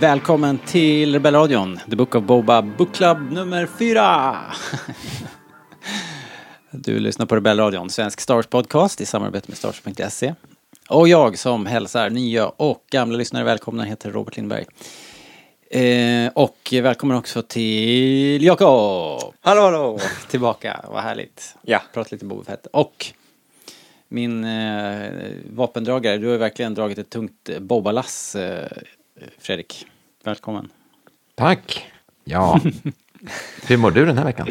Välkommen till Rebellradion, The Book of Boba Book Club nummer fyra! Du lyssnar på Rebellradion, svensk Star Wars podcast i samarbete med Starwars.se. Och jag som hälsar nya och gamla lyssnare välkomna heter Robert Lindberg. Eh, och välkommen också till Jakob! Hallå hallå! Tillbaka, vad härligt. Ja. Prata lite Boba Fett. Och min eh, vapendragare, du har verkligen dragit ett tungt Boba-lass, eh, Fredrik. Välkommen. Tack! Ja. Hur mår du den här veckan?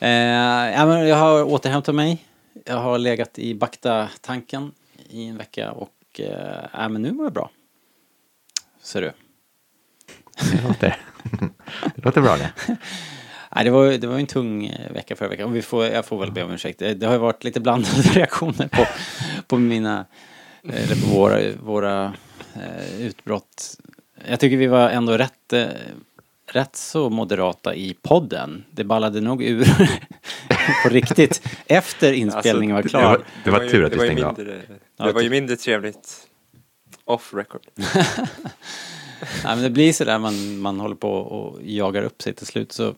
Eh, ja, men jag har återhämtat mig. Jag har legat i Bakta-tanken i en vecka och eh, ja, men nu mår jag bra. Ser du. Det låter, det låter bra det. Nej, det var, det var en tung eh, vecka förra veckan och vi får, jag får väl be om ursäkt. Det, det har ju varit lite blandade reaktioner på, på mina, eh, eller på våra, våra eh, utbrott. Jag tycker vi var ändå rätt, eh, rätt så moderata i podden. Det ballade nog ur på riktigt efter inspelningen var Alltså, klar. var- det var ju- tur att det ju stängde av. Det var ju typ. mindre trevligt off record. Nej, men det blir så där man, man håller på och jagar upp sig till slut så,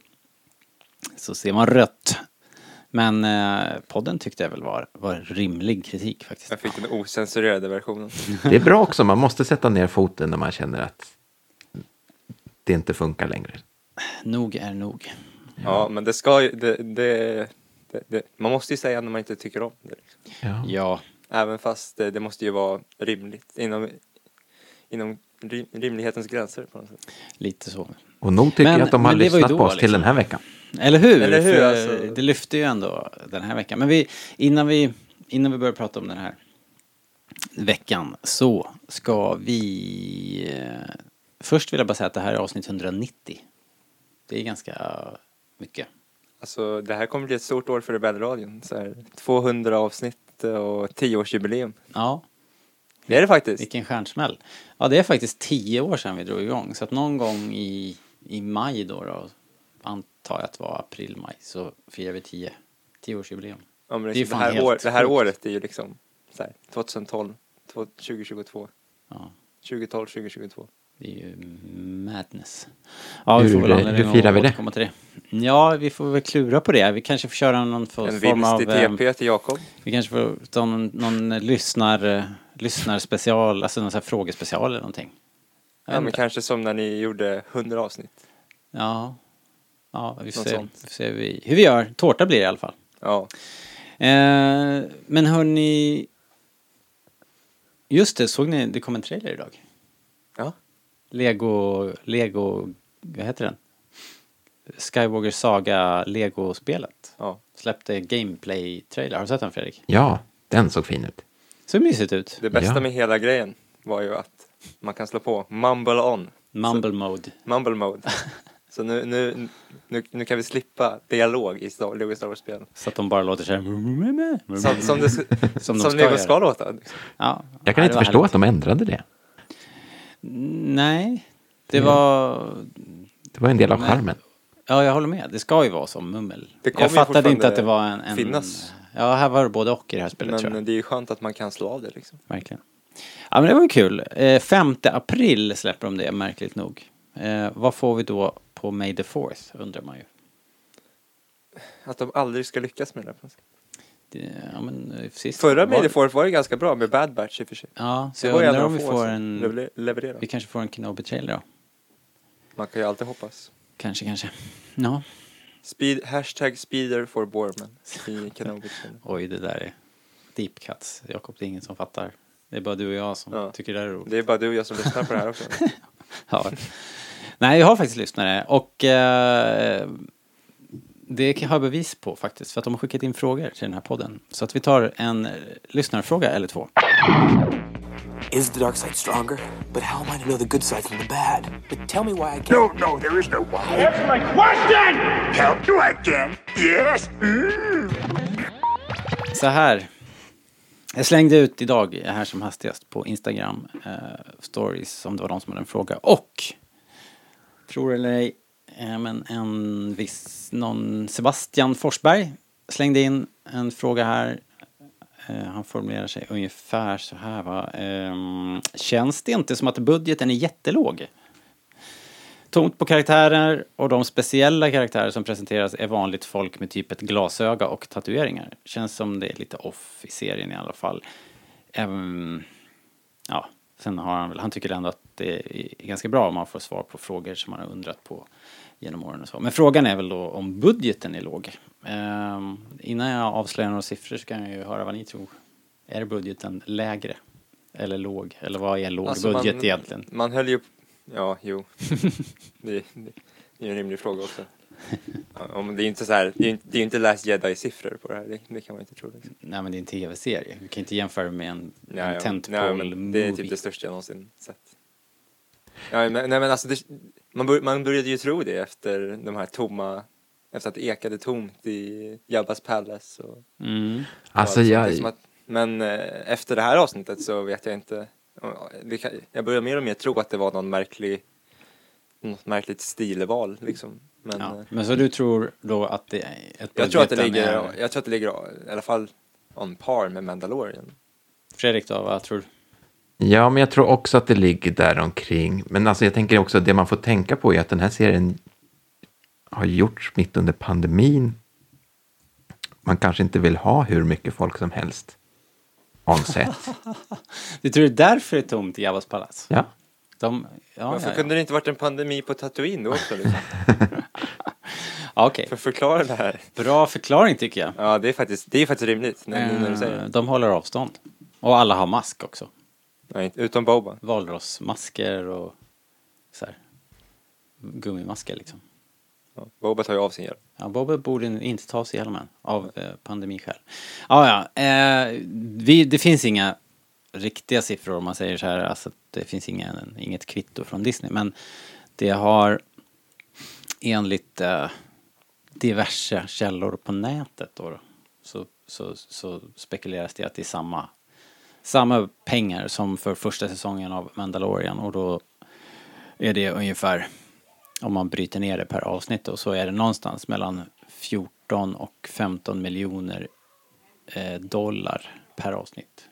så ser man rött. Men eh, podden tyckte jag väl var, var rimlig kritik faktiskt. Jag fick den ocensurerade versionen. Det är bra också, man måste sätta ner foten när man känner att det inte funkar längre. Nog är nog. Ja, men det ska ju, det, det, det, det, man måste ju säga när man inte tycker om det. Liksom. Ja. Ja, Även fast det, det måste ju vara rimligt, inom, inom rim, rimlighetens gränser på något sätt. lite så. Och nog tycker Men- jag att de har lyssnat då, på oss till liksom. den här veckan. Eller hur? Eller hur, För alltså? Det lyfte ju ändå den här veckan. Men vi, innan, vi, innan vi börjar prata om den här veckan så ska vi... Först vill jag bara säga att det här är avsnitt 190. Det är ganska mycket. Alltså det här kommer bli ett stort år för Rebellradion. Så här, 200 avsnitt och 10-årsjubileum. Ja, Det är det faktiskt. vilken stjärnsmäll. Ja, det är faktiskt tio år sedan vi drog igång. Så att någon gång i, i maj då, då antar jag att det var april-maj, så firar vi tio, tioårsjubileum. Ja, men Det är det, det, här år, det här året är ju liksom så här, 2012, två- 2022, Ja. 2012, 2022. Det är ju madness. Ja, vi Hur- får väl hur firar vi det? det. Ja, vi får väl klura på det. Vi kanske får köra någon for- En form vinst av... i eh, TP till Jakob. Vi kanske får ta någon, någon lyssnar, eh, lyssnarspecial, alltså någon sån här frågespecial eller någonting. Ja, men kanske som när ni gjorde 100 avsnitt. Ja, ja vi får se, sånt. får se hur, vi, hur vi gör. Tårta blir det i alla fall. Ja, Eh, men hörni... Just det, såg ni, det kom en trailer idag. Lego, Lego, vad heter den? Skywalker Saga Lego-spelet. ja. Släppte gameplay-trailer. Har du sett den Fredrik? Ja, den såg fin ut. Så mysigt ut. Det bästa Ja. med hela grejen var ju att man kan slå på mumble on, Mumble mode. mumble mode. Så nu, nu, nu, nu kan vi slippa dialog i Star, Lego Star Wars-spelen. Så att de bara låter så här. Som, som, det, Som som, de ska Lego göra. ska låta. Liksom. Ja, Jag kan ja, inte förstå härligt. att de ändrade det. Nej, det var... Det var en del av Nej. charmen. Ja, jag håller med. Det ska ju vara som mummel. Jag fattade inte att det var en... en finnas. Ja, här var det både och i det här spelet tror jag. Men det är ju skönt att man kan slå av det liksom. Verkligen. Ja, men det var ju kul. Eh, 5 april släpper de det, märkligt nog. Eh, vad får vi då på May the 4th, undrar man ju. Att de aldrig ska lyckas med det. där på något sätt. Det, ja, men, eh, sist Förra Fourth var ju ganska bra med Bad Batch i och för sig. Ja, så Det jag undrar om vi får en... lever- levererade. Vi kanske får en Kenobi-trailer då. Man kan ju alltid hoppas. Kanske, kanske. Ja. Speed, hashtag speeder for Borman i Kenobi. Oj, det där är deep cuts. Jakob, det är ingen som fattar. Det är bara du och jag som Ja. tycker det här är roligt. Det är bara du och jag som lyssnar på det här också. Ja. Nej, jag har faktiskt lyssnare och eh, det har jag bevis på faktiskt för att de har skickat in frågor till den här podden. Så att vi tar en eh, lyssnarfråga eller två. Is the dark side stronger? But how am I to know the good side from the bad? But tell me why I can't. No, no, there is no why. Answer my question! Help you again? Yes? Mm. Så här. Jag slängde ut idag här som hastigast på Instagram eh, stories om det var någon som hade en fråga. Och, tror eller ej, eh, Eh, men en viss, någon Sebastian Forsberg slängde in en fråga här. Eh, han formulerar sig ungefär så här va. Ehm, känns det inte som att budgeten är jättelåg? tomt på karaktärer och de speciella karaktärer som presenteras är vanligt folk med typ ett glasöga och tatueringar. Känns som det är lite off i serien i alla fall. Även, ja, sen har han väl, han tycker ändå att det är ganska bra om man får svar på frågor som man har undrat på genom åren och så. Men frågan är väl då om budgeten är låg. Ehm, innan jag avslöjar några siffror så kan jag ju höra vad ni tror. Är budgeten lägre? Eller låg? Eller vad är låg Alltså, budget man, egentligen? Man höll ju... Ja, jo. det, det, det är en rimlig fråga också. Om det är inte så här, det är, inte- det är inte Last Jedi-siffror på det här, det, det kan man inte tro. Liksom. Nej men det är en tv-serie. Vi kan inte jämföra med en, Ja, en ja. Nej. Det är typ det största jag någonsin sett. Ja, men, nej men alltså, det, man, bör, man började ju tro det efter de här tomma, efter att det ekade tomt i Jabbas Palace och Mm. Alltså och allt sånt. Det är jag, att, Men eh, efter det här avsnittet så vet jag inte, jag börjar mer och mer tro att det var någon märklig, något märkligt stilval liksom. Men Ja. eh, Men så du tror då att det är ett jag tror att det ligger, är- jag tror att det ligger i alla fall on par med Mandalorian. Fredrik då, vad tror du? Ja, men jag tror också att det ligger där omkring. Men alltså jag tänker också, det man får tänka på är att den här serien har gjorts mitt under pandemin. Man kanske inte vill ha hur mycket folk som helst on set. Du tror det är därför det är tomt i Jabbas palats? Ja, De, ja, Varför ja, ja. kunde det inte varit en pandemi på Tatooine då också liksom? ja Okej, För att förklara det här. bra förklaring tycker jag. Ja, det är faktiskt, det är faktiskt rimligt när, nu när du säger Eh, det. De håller avstånd. Och alla har mask också. Nej, utom Boba. Valrossmasker och så här, gummimasker liksom. Ja, Boba tar ju av sin hjälm. Ja, Bobbe borde inte ta sig hjälmen av eh, pandemiskäl. Ja, ja. Eh, vi, det finns inga riktiga siffror om man säger så här. Alltså, det finns ingen, inget kvitto från Disney. Men det har enligt eh, diverse källor på nätet då så, så, så spekuleras det att det är samma, samma pengar som för första säsongen av Mandalorian och då är det ungefär om man bryter ner det per avsnitt och så är det någonstans mellan 14 och 15 miljoner eh, dollar per avsnitt.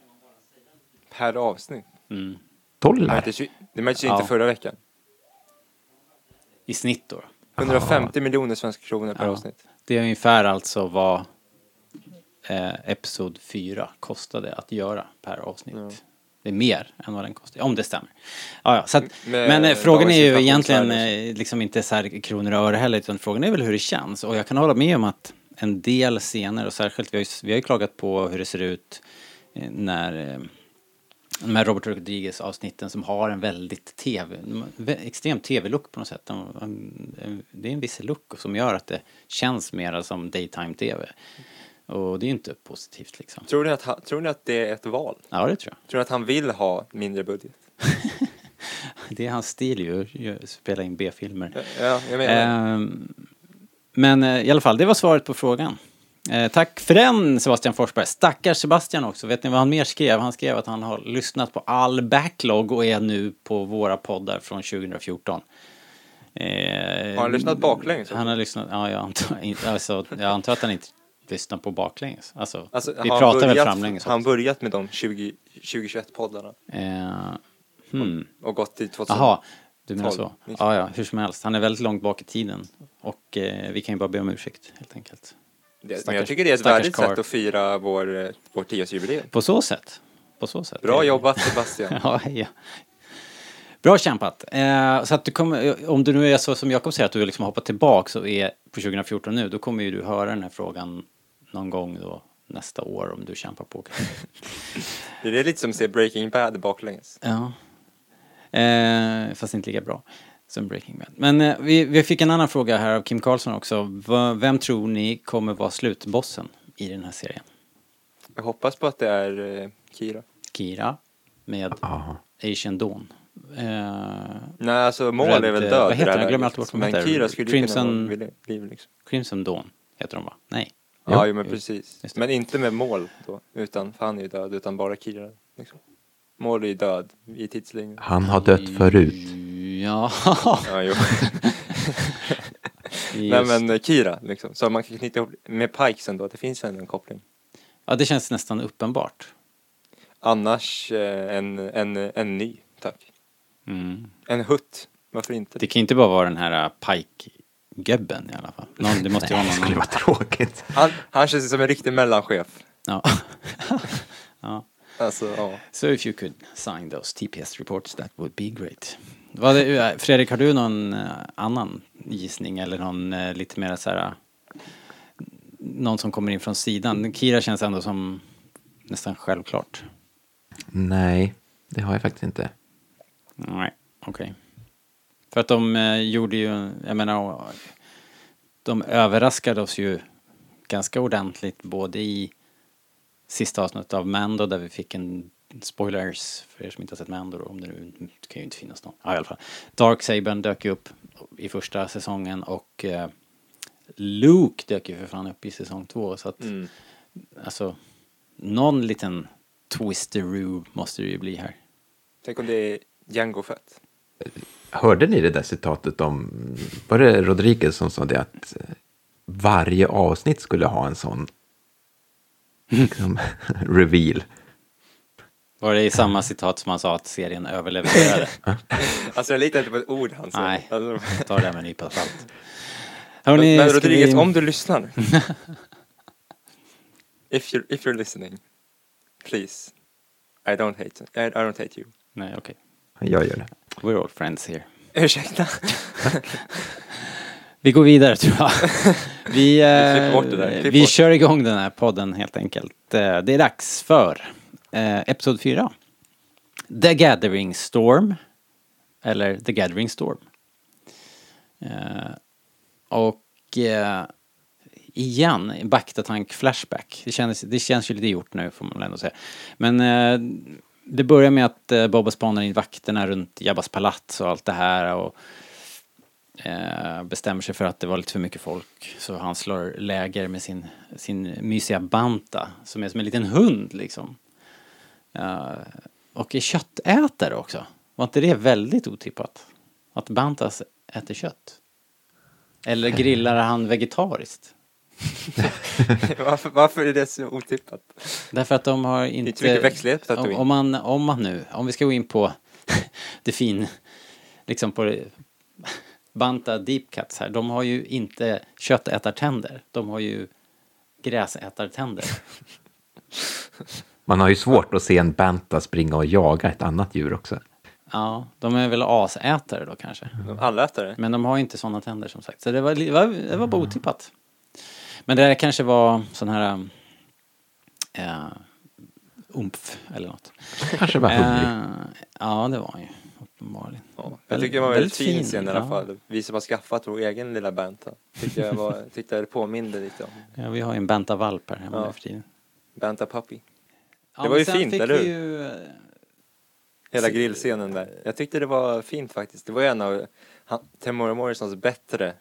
Per avsnitt. Mm. Det dollar. ju, det märktes ju Ja. inte förra veckan. I snitt då. 150 miljoner svenska kronor per Ja. avsnitt. Det är ungefär alltså vad eh, Episod 4 kostade att göra per avsnitt. Ja. Det är mer än vad den kostar, om det stämmer. Ja, ja, så att, Med men eh, frågan är ju egentligen eh, liksom inte så här kronor och öre heller, utan frågan är väl hur det känns. Och jag kan hålla med om att en del scener, och särskilt, vi har ju, vi har ju klagat på hur det ser ut eh, när de här Robert Rodriguez avsnitten som har en väldigt tv, extrem tv-look på något sätt. Det är en viss look som gör att det känns mer som daytime tv. Och det är inte positivt liksom. Tror ni, att, han- tror ni att det är ett val? Ja, det tror jag. Tror ni att han vill ha mindre budget? Det är hans stil ju, spela in B-filmer. Ja, jag menar. Ehm, men eh, i alla fall, det var svaret på frågan. Eh, tack för den Sebastian Forsberg. Stackars Sebastian också. Vet ni vad han mer skrev? Han skrev att han har lyssnat på all backlog och är nu på våra poddar från 2014. Eh, Har han lyssnat baklänges? Han har lyssnat, ja jag antar, inte- alltså, jag antar att han inte lyssnar på baklänges. Alltså, Alltså, vi pratar väl framlänges Har han börjat med de 20, 2021-poddarna Eh, hmm. och gått till 2000? Jaha, du menar 12, så? liksom. Ja, ja, hur som helst. Han är väldigt långt bak i tiden. Och eh, vi kan ju bara be om ursäkt, helt enkelt. Det, men Stackars- jag tycker det är ett värdigt sätt att fira vår, eh, vår tioårsjubileum. På så sätt. På så sätt. Bra jobbat Sebastian. ja, ja. Bra kämpat. Eh, så att du kommer, om du nu är så som Jakob säger att du liksom hoppat tillbaka och är på 2014 nu, då kommer ju du höra den här frågan någon gång då nästa år om du kämpar på. Det är lite som att se Breaking Bad baklänges. Ja. Eh, fast inte lika bra som Breaking Bad. Men eh, vi, vi fick en annan fråga här av Kim Karlsson också. Va, vem tror ni kommer vara slutbossen i den här serien? Jag hoppas på att det är eh, Kira. Kira med Ja. Asian Dawn. Eh, Nej, alltså Mål Red, är väl eh, död vad heter den? Jag glömmer alltid bort vad den Men heter. Kira skulle ju kunna Crimson- vara liksom. Crimson Dawn heter de va? Nej. Ja, Ja. jo, men precis. Men inte med Mål då, utan för han är ju död, utan bara Kira. Liksom. Mål är ju död i tidslinjen. Han har dött förut. Ja, Ja, jo. Nej men eh, Kira liksom. Så man kan knyta ihop med Pikes ändå, det finns ändå en koppling. ja, det känns nästan uppenbart. Annars eh, en, en, en ny, tack. Mm. En hutt. Varför inte? Det kan inte bara vara den här uh, Pike-gubben i alla fall. Någon, det måste ju vara Det någon skulle vara tråkigt. Han, han känns som en riktig mellanchef. Ja. ja. Alltså, ja. So if you could sign those TPS reports that would be great. Vad är, Fredrik, har du någon eh, annan gissning eller någon eh, lite mer så här... eh, Någon som kommer in från sidan? Kira känns ändå som nästan självklart. Nej, det har jag faktiskt inte. Nej, okej. För att de eh, gjorde ju, jag menar, de överraskade oss ju ganska ordentligt både i sista avsnittet av Mando där vi fick en spoilers för er som inte har sett Mando då, om det nu det kan ju inte finnas någon. Ja, i alla fall. Darksabern dök ju upp i första säsongen och eh, Luke dök ju för fan upp i säsong två så att Mm. alltså någon liten twisteroo måste det ju bli här. Tänk om det är Django Fett. Hörde ni det där citatet om, var det Rodriguez som sa det att eh, varje avsnitt skulle ha en sån liksom, reveal? Var det i samma citat som han sa att serien överlevererade? Alltså jag litar inte på ett ord han säger. Nej. Alltså, Ta det här med en nypa salt. men Hörrni, men Rodriguez, vi- om du lyssnar. if, you're, if you're listening, please. I don't hate, I, I don't hate you. Nej, okej. Jag gör det. We're all friends here. Ursäkta? Vi går vidare tror jag. Vi, eh, där. Klipp vi kör igång den här podden helt enkelt. Eh, Det är dags för eh, Episod 4. The Gathering Storm. Eller The Gathering Storm. Eh, och eh, igen, en baktatank flashback. Det känns, det känns ju lite gjort nu får man väl ändå säga. Men eh, det börjar med att eh, Boba spanar in vakterna runt Jabbas palats och allt det här. Och eh, bestämmer sig för att det var lite för mycket folk. Så han slår läger med sin, sin mysiga banta som är som en liten hund liksom. Eh, och är köttätare också. Var inte det väldigt otippat? Att Bantas äter kött? Eller grillar han vegetariskt? varför, varför är det så otippat? Därför att de har inte... inte mycket växtlighet på om, om, man, om man nu, om vi ska gå in på det fin, liksom på det, Banta Deep Cuts här, de har ju inte köttätartänder, de har ju gräsätartänder. Man har ju svårt att se en banta springa och jaga ett annat djur också. Ja, de är väl asätare då kanske. De allätare? Men de har ju inte sådana tänder som sagt. Så det var, det var, det var bara otippat. Men det där kanske var sån här... Äh, umf eller något. Kanske var hungrig. Eh, ja, det var han ju. Uppenbarligen. Ja, jag tycker det var en väldigt fin fin, scen i alla ja. fall. Vi som har skaffat vår egen lilla banta. Tyckte jag, var, tyckte jag det påminde lite om Ja, vi har ju en banta-valp här hemma Ja. för tiden. Banta Puppy. Ja, Det var ju sen fint, fick eller hur? Ju, Hela grillscenen där. Jag tyckte det var fint faktiskt. Det var en av Tamora Morrisons bättre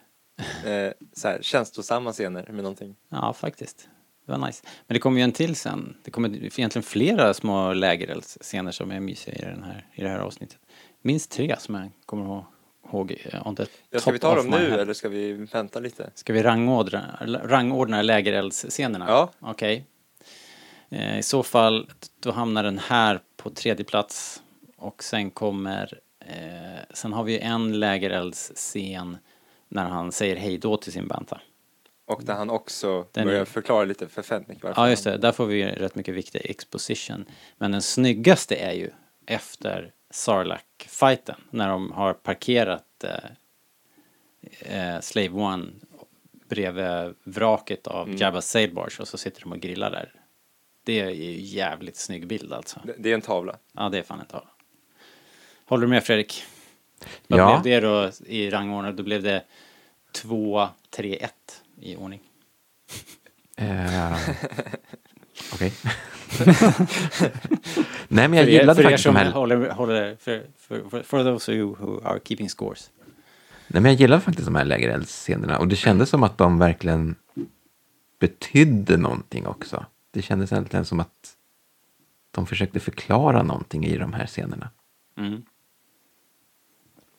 eh, så här, känslosamma scener med någonting. ja, faktiskt. Det var nice. Men det kommer ju en till sen. Det kommer egentligen flera små lägereldsscener som är mysiga i, den här, i det här avsnittet. Minst tre som jag kommer ihåg. eh, on the Ja, ska vi ta dem nu eller ska vi vänta lite? Ska vi rangordna, rangordna lägereldsscenerna? Ja. Okej. Eh, I så fall, då hamnar den här på tredje plats. Och sen kommer, eh, sen har vi en lägereldsscen när han säger hej då till sin banta. Och där han också Den börjar är- förklara lite för Fennick varför Ja, just det. Där får vi rätt mycket viktig exposition. Men den snyggaste är ju efter Sarlacc-fighten. När de har parkerat eh, eh, Slave One bredvid vraket av Mm. Jabba's Sail Barge och så sitter de och grillar där. Det är ju jävligt snygg bild alltså. Det- Det är en tavla. Ja, det är fan en tavla. Håller du med Fredrik? Vad Ja. blev det då i rangordning? Då blev det 2, 3, 1 i ordning. Eh, Okej. Nej, men jag för gillade er faktiskt de här... håller, håller för, för, för, for those of you who are keeping scores. Nej, men jag gillade faktiskt de här lägereldsscenerna och det kändes som att de verkligen betydde någonting också. Det kändes egentligen som att de försökte förklara någonting i de här scenerna. Mm.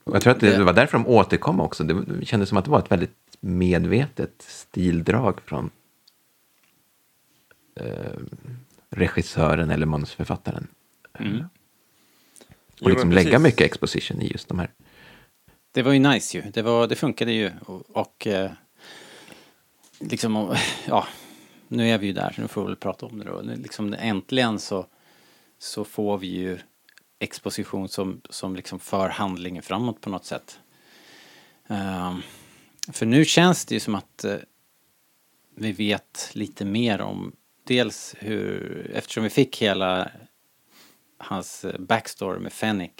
Jag tror att det, Det- var därför de återkom också. Det kändes som att det var ett väldigt medvetet stildrag från eh, regissören eller manusförfattaren. Mm. Och liksom men lägga mycket exposition i just de här. det var ju nice ju. Det, var, det funkade ju och, och eh, liksom, och, ja, nu är vi ju där så nu får vi väl prata om det då. Nu Liksom äntligen så, så får vi ju exposition som, som liksom för handlingen framåt på något sätt. Ehm, för nu känns det ju som att eh, vi vet lite mer om dels hur, eftersom vi fick hela hans eh, backstory med Fennec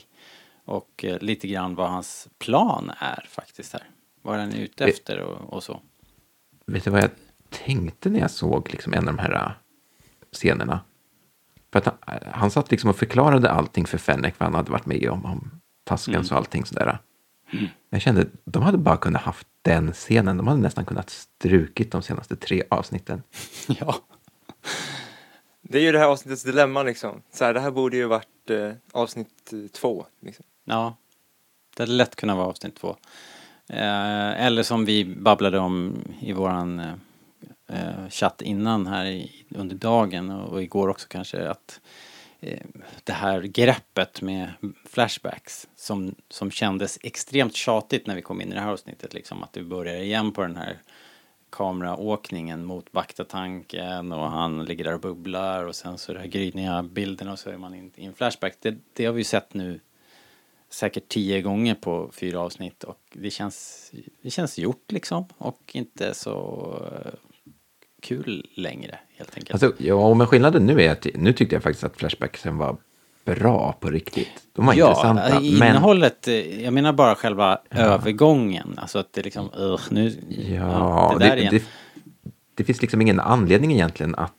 och eh, lite grann vad hans plan är faktiskt här. Vad han är ute Det- efter och, och så. Vet du vad jag tänkte när jag såg liksom en av de här scenerna? För att han, han satt liksom och förklarade allting för Fennec, vad han hade varit med om, om Taskens och allting sådär. Jag kände, de hade bara kunnat haft den scenen, de hade nästan kunnat strukit de senaste tre avsnitten. ja. Det är ju det här avsnittets dilemma liksom. Så här, det här borde ju varit eh, avsnitt eh, två. Liksom. Ja. Det hade lätt kunnat vara avsnitt två. Eh, eller som vi babblade om i våran eh, eh, chatt innan här i, under dagen och, och igår också kanske att eh, det här greppet med flashbacks som, som kändes extremt tjatigt när vi kom in i det här avsnittet liksom att vi börjar igen på den här kameraåkningen mot Baktatanken och han ligger där och bubblar och sen så är det här gryniga bilderna och så är man in, i en flashback. Det, det har vi ju sett nu säkert tio gånger på fyra avsnitt och det känns, det känns gjort liksom och inte så eh, kul längre helt enkelt. Alltså, ja, men skillnaden nu är att nu tyckte jag faktiskt att Flashbacksen var bra på riktigt. De var intressanta. ja, Men, innehållet, eh, jag menar bara själva övergången, alltså att det liksom, uh, nu, ja, det där det, igen. det, det finns liksom ingen anledning egentligen att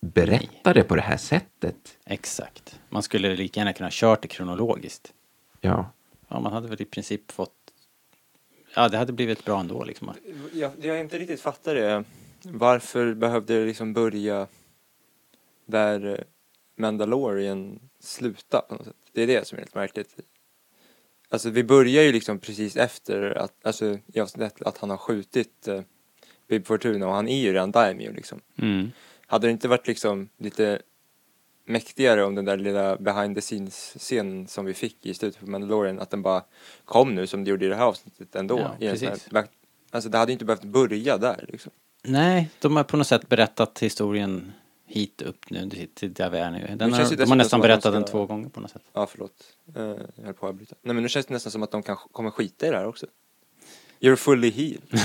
berätta det på det här sättet. Exakt. Man skulle lika gärna kunna kört det kronologiskt. Ja, Ja, man hade väl i princip fått, ja det hade blivit bra ändå liksom. Jag, jag inte riktigt fattar det. Varför behövde det liksom börja där eh, Mandalorian slutar på något sätt? Det är det som är helt märkligt. Alltså vi börjar ju liksom precis efter att, alltså i avsnittet att han har skjutit eh, Bib Fortuna och han är ju redan Daimyo liksom. Mm. Hade det inte varit liksom lite mäktigare om den där lilla behind the scenes scenen som vi fick i slutet på Mandalorian att den bara kom nu som det gjorde i det här avsnittet ändå. Ja, precis. här, alltså det hade inte behövt börja där liksom. Nej, de har på något sätt berättat historien hit upp nu, till- där vi är nu. Den har, de har nästan berättat ska- den två gånger på något sätt. Ja, förlåt. Uh, jag höll på att avbryta. Nej men nu känns det nästan som att de kan, kommer skita i det här också. You're fully healed.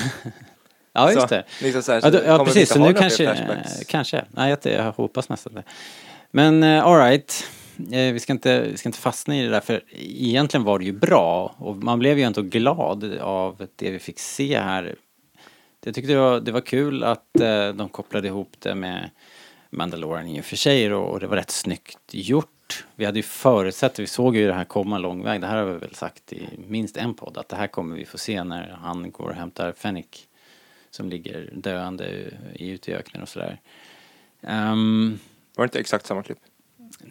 Ja, just Så, det. Liksom så här, Ja, då, så ja kommer vi precis, så nu kanske, eh, kanske. Nej, jag, jag hoppas nästan det. Men uh, alright, vi, ska inte, vi ska inte fastna i det där för egentligen var det ju bra och man blev ju ändå glad av det vi fick se här. Jag tyckte det var, det var kul att eh, de kopplade ihop det med Mandalorian i och för sig och, och det var rätt snyggt gjort. Vi hade ju förutsett, vi såg ju det här komma lång väg, det här har vi väl sagt i minst en podd, att det här kommer vi få se när han går och hämtar Fennec som ligger döende i- ute i öknen och sådär. Ehm, Var det inte exakt samma klipp?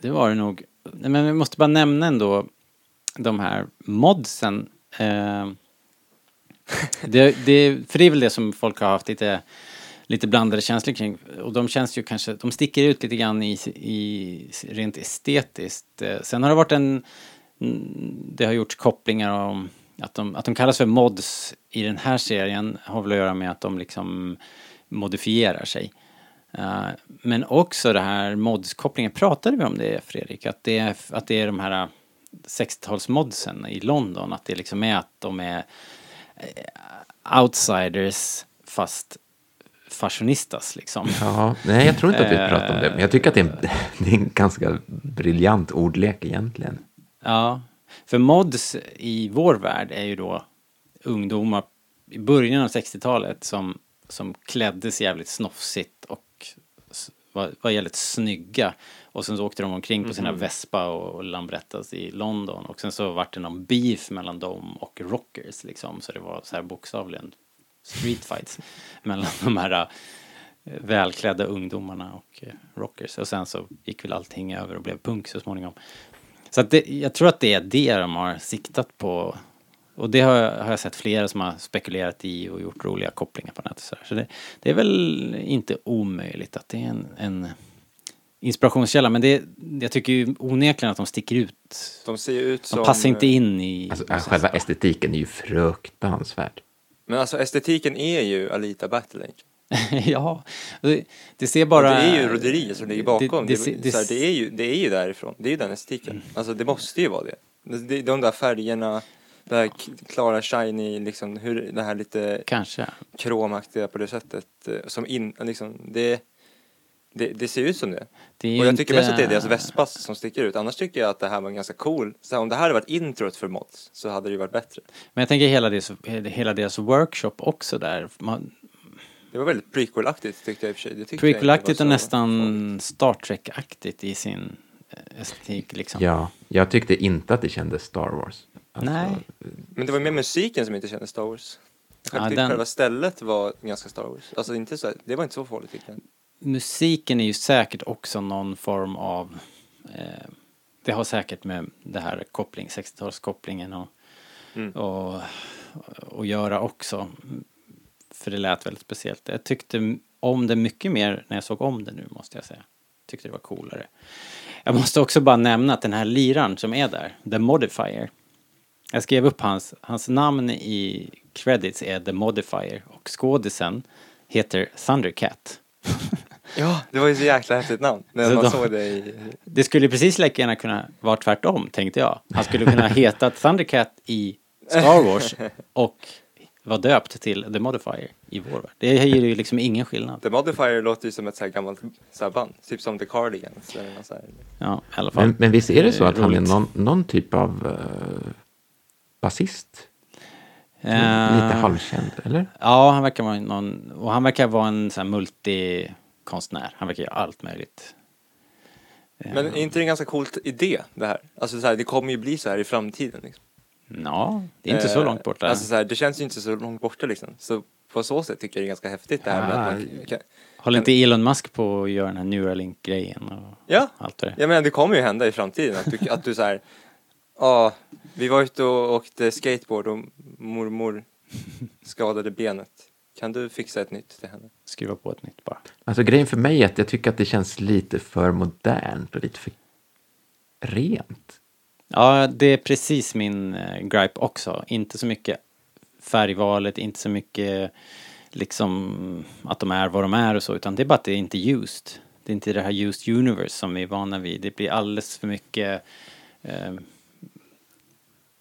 det var det nog. Men vi måste bara nämna ändå de här modsen. Ehm, det, det, för det är väl det som folk har haft lite, lite blandade känslor kring. Och de känns ju kanske, de sticker ut lite grann i, i rent estetiskt. Eh, sen har det varit en, mm, det har gjorts kopplingar om att de, att de kallas för mods i den här serien har väl att göra med att de liksom modifierar sig. Uh, men också det här modskopplingen, pratade vi om det Fredrik? Att det är, att det är de här 60-talsmodsen i London, att det liksom är att de är outsiders fast fashionistas liksom. ja, nej jag tror inte att vi Eh. pratar om det, men jag tycker att det är en, det är en ganska briljant ordlek egentligen. Ja, för mods i vår värld är ju då ungdomar i början av 60-talet som, som kläddes jävligt snofsigt och var, var jävligt snygga. Och sen så åkte de omkring på sina Vespa och, Lambrettas i London. Och sen så vart det någon beef mellan dem och rockers liksom. Så det var så här bokstavligen street fights mellan de här eh, välklädda ungdomarna och eh, rockers. Och sen så gick väl allting över och blev punk så småningom. Så att det, jag tror att det är det de har siktat på. Och det har jag, har jag sett flera som har spekulerat i och gjort roliga kopplingar på nätet. Så, så det, det är väl inte omöjligt att det är en, en inspirationskälla. Men det, jag tycker ju onekligen att de sticker ut. De ser ut De som... passar inte in i... Alltså, äh, själva estetiken är ju fruktansvärd. Men alltså estetiken är ju Alita Battle Angel. ja, det, det ser Bara... bara... det är ju roderiet som ligger bakom. Det, Det, det, det, det, så här, det, är ju, det är ju därifrån. Det är ju den estetiken. Alltså det måste ju vara det. det de där färgerna, det här klara shiny, liksom hur det här lite Kanske. kromaktiga på det sättet. eh, Som in, liksom, det, det, det ser ut som det. Det Och jag tycker inte- mest att det är deras Vespas som sticker ut. Annars tycker jag att det här var ganska cool. Så om det här hade varit introt för mods så hade det ju varit bättre. Men jag tänker hela deras, hela deras workshop också där. Man, Det var väldigt prequel-aktigt tyckte jag i och för sig. Prequel-aktigt och nästan Star Trek-aktigt i sin eh, estetik liksom. Ja, jag tyckte inte att det kändes Star Wars. Alltså, Nej. Men det var mer musiken som inte kändes Star Wars. Jag Ja, den- själva stället var ganska Star Wars. Alltså inte så, det var inte så farligt tyckte jag. Musiken är ju säkert också någon form av... Eh, det har säkert med det här koppling, 60-talskopplingen och, Mm. och, och göra också. För det lät väldigt speciellt. Jag tyckte om det mycket mer när jag såg om det nu måste jag säga. Tyckte det var coolare. Jag måste också bara nämna att den här liran som är där, The Modifier. Jag skrev upp hans, hans namn i credits är The Modifier och skådisen heter Thundercat. Ja, det var ju så jäkla häftigt namn. När Så man de- såg det i... Det skulle precis lika gärna kunna vara tvärtom, tänkte jag. Han skulle kunna heta Thundercat i Star Wars och vara döpt till The Modifier i vår värld. Det ger ju liksom ingen skillnad. The Modifier låter ju som ett så här gammalt så här band. Typ som The Cardigans eller något så här. Ja, i alla fall. Men, men visst är det så Eh, att han är någon, någon typ av uh, basist? Eh, Lite halvkänd, eller? Ja, han verkar vara någon, och han verkar vara en sån här multikonstnär. Han verkar göra allt möjligt. Men är inte det en ganska coolt idé det här? Alltså så här, det kommer ju bli så här i framtiden. Liksom. Ja, det är inte så Eh, långt borta. Alltså så här, det känns ju inte så långt borta liksom. Så på så sätt tycker jag det är ganska häftigt det här med Ah, att man kan, Håller inte Elon Musk på att göra den här Neuralink-grejen och Ja, allt det är? jag menar det kommer ju hända i framtiden att du, att du så här, ja, vi var ute och åkte skateboard och mormor skadade benet. Kan du fixa ett nytt till henne? Skruva på ett nytt bara. Alltså grejen för mig är att jag tycker att det känns lite för modernt och lite för rent. Ja, det är precis min eh, gripe också. Inte så mycket färgvalet, inte så mycket liksom att de är vad de är och så, utan det är bara att det är inte used. Det är inte det här used universe som vi är vana vid. Det blir alldeles för mycket eh,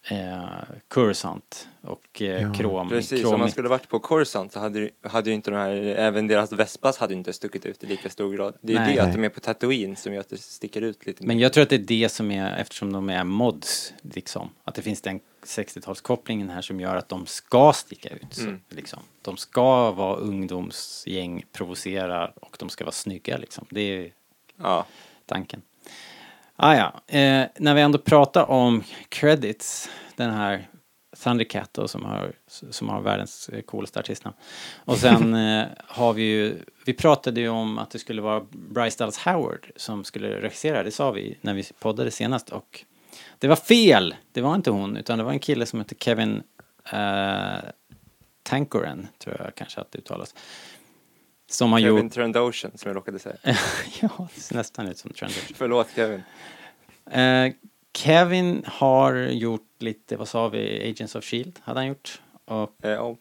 eh, Coruscant och eh, Ja, krom. Precis, krom om man skulle varit på Coruscant så hade, hade ju inte de här, även deras Vespas hade inte stuckit ut i lika stor grad. Det är ju Nej. det att de är på Tatooine som gör att det sticker ut lite Men mer. jag tror att det är det som är, eftersom de är mods, liksom. Att det finns den 60-talskopplingen här som gör att de ska sticka ut. Så, Mm. liksom. De ska vara ungdomsgäng, provocera och de ska vara snygga liksom. Det är Ja, tanken. Ah, ja. eh, när vi ändå pratar om credits, den här Thundercat då, som har, som har världens coolaste artistnamn. Och sen eh, har vi ju, vi pratade ju om att det skulle vara Bryce Dallas Howard som skulle regissera, det sa vi när vi poddade senast och det var fel! Det var inte hon, utan det var en kille som hette Kevin eh, Tankoren, tror jag kanske att det uttalas. Som har Kevin gjort, Trendosian som jag råkade säga. ja, det ser nästan ut som Reznor. Förlåt Kevin. Eh, Kevin har gjort lite, vad sa vi, Agents of Shield hade han gjort. Och Eh, ja.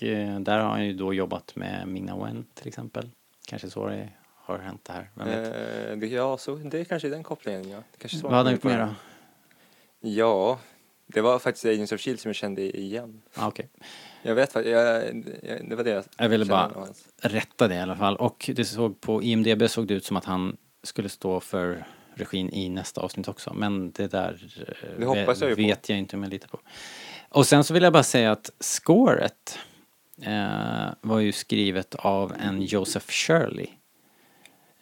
eh, där har han ju då jobbat med Ming-Na Wen till exempel. Kanske så det har hänt det här, vem vet. Det, ja, så det är kanske den kopplingen ja. Det kanske vad hade han gjort mer då? Ja, det var faktiskt Agents of Shield som jag kände igen. Ah, Okej, Jag vet faktiskt, det var det jag jag ville bara hans. rätta det i alla fall. Och det såg på IMDB såg det ut som att han skulle stå för regin i nästa avsnitt också. Men det där eh, Det hoppas jag ju på. vet jag inte om jag litar på. Och sen så vill jag bara säga att scoret eh, var ju skrivet av en Joseph Shirley.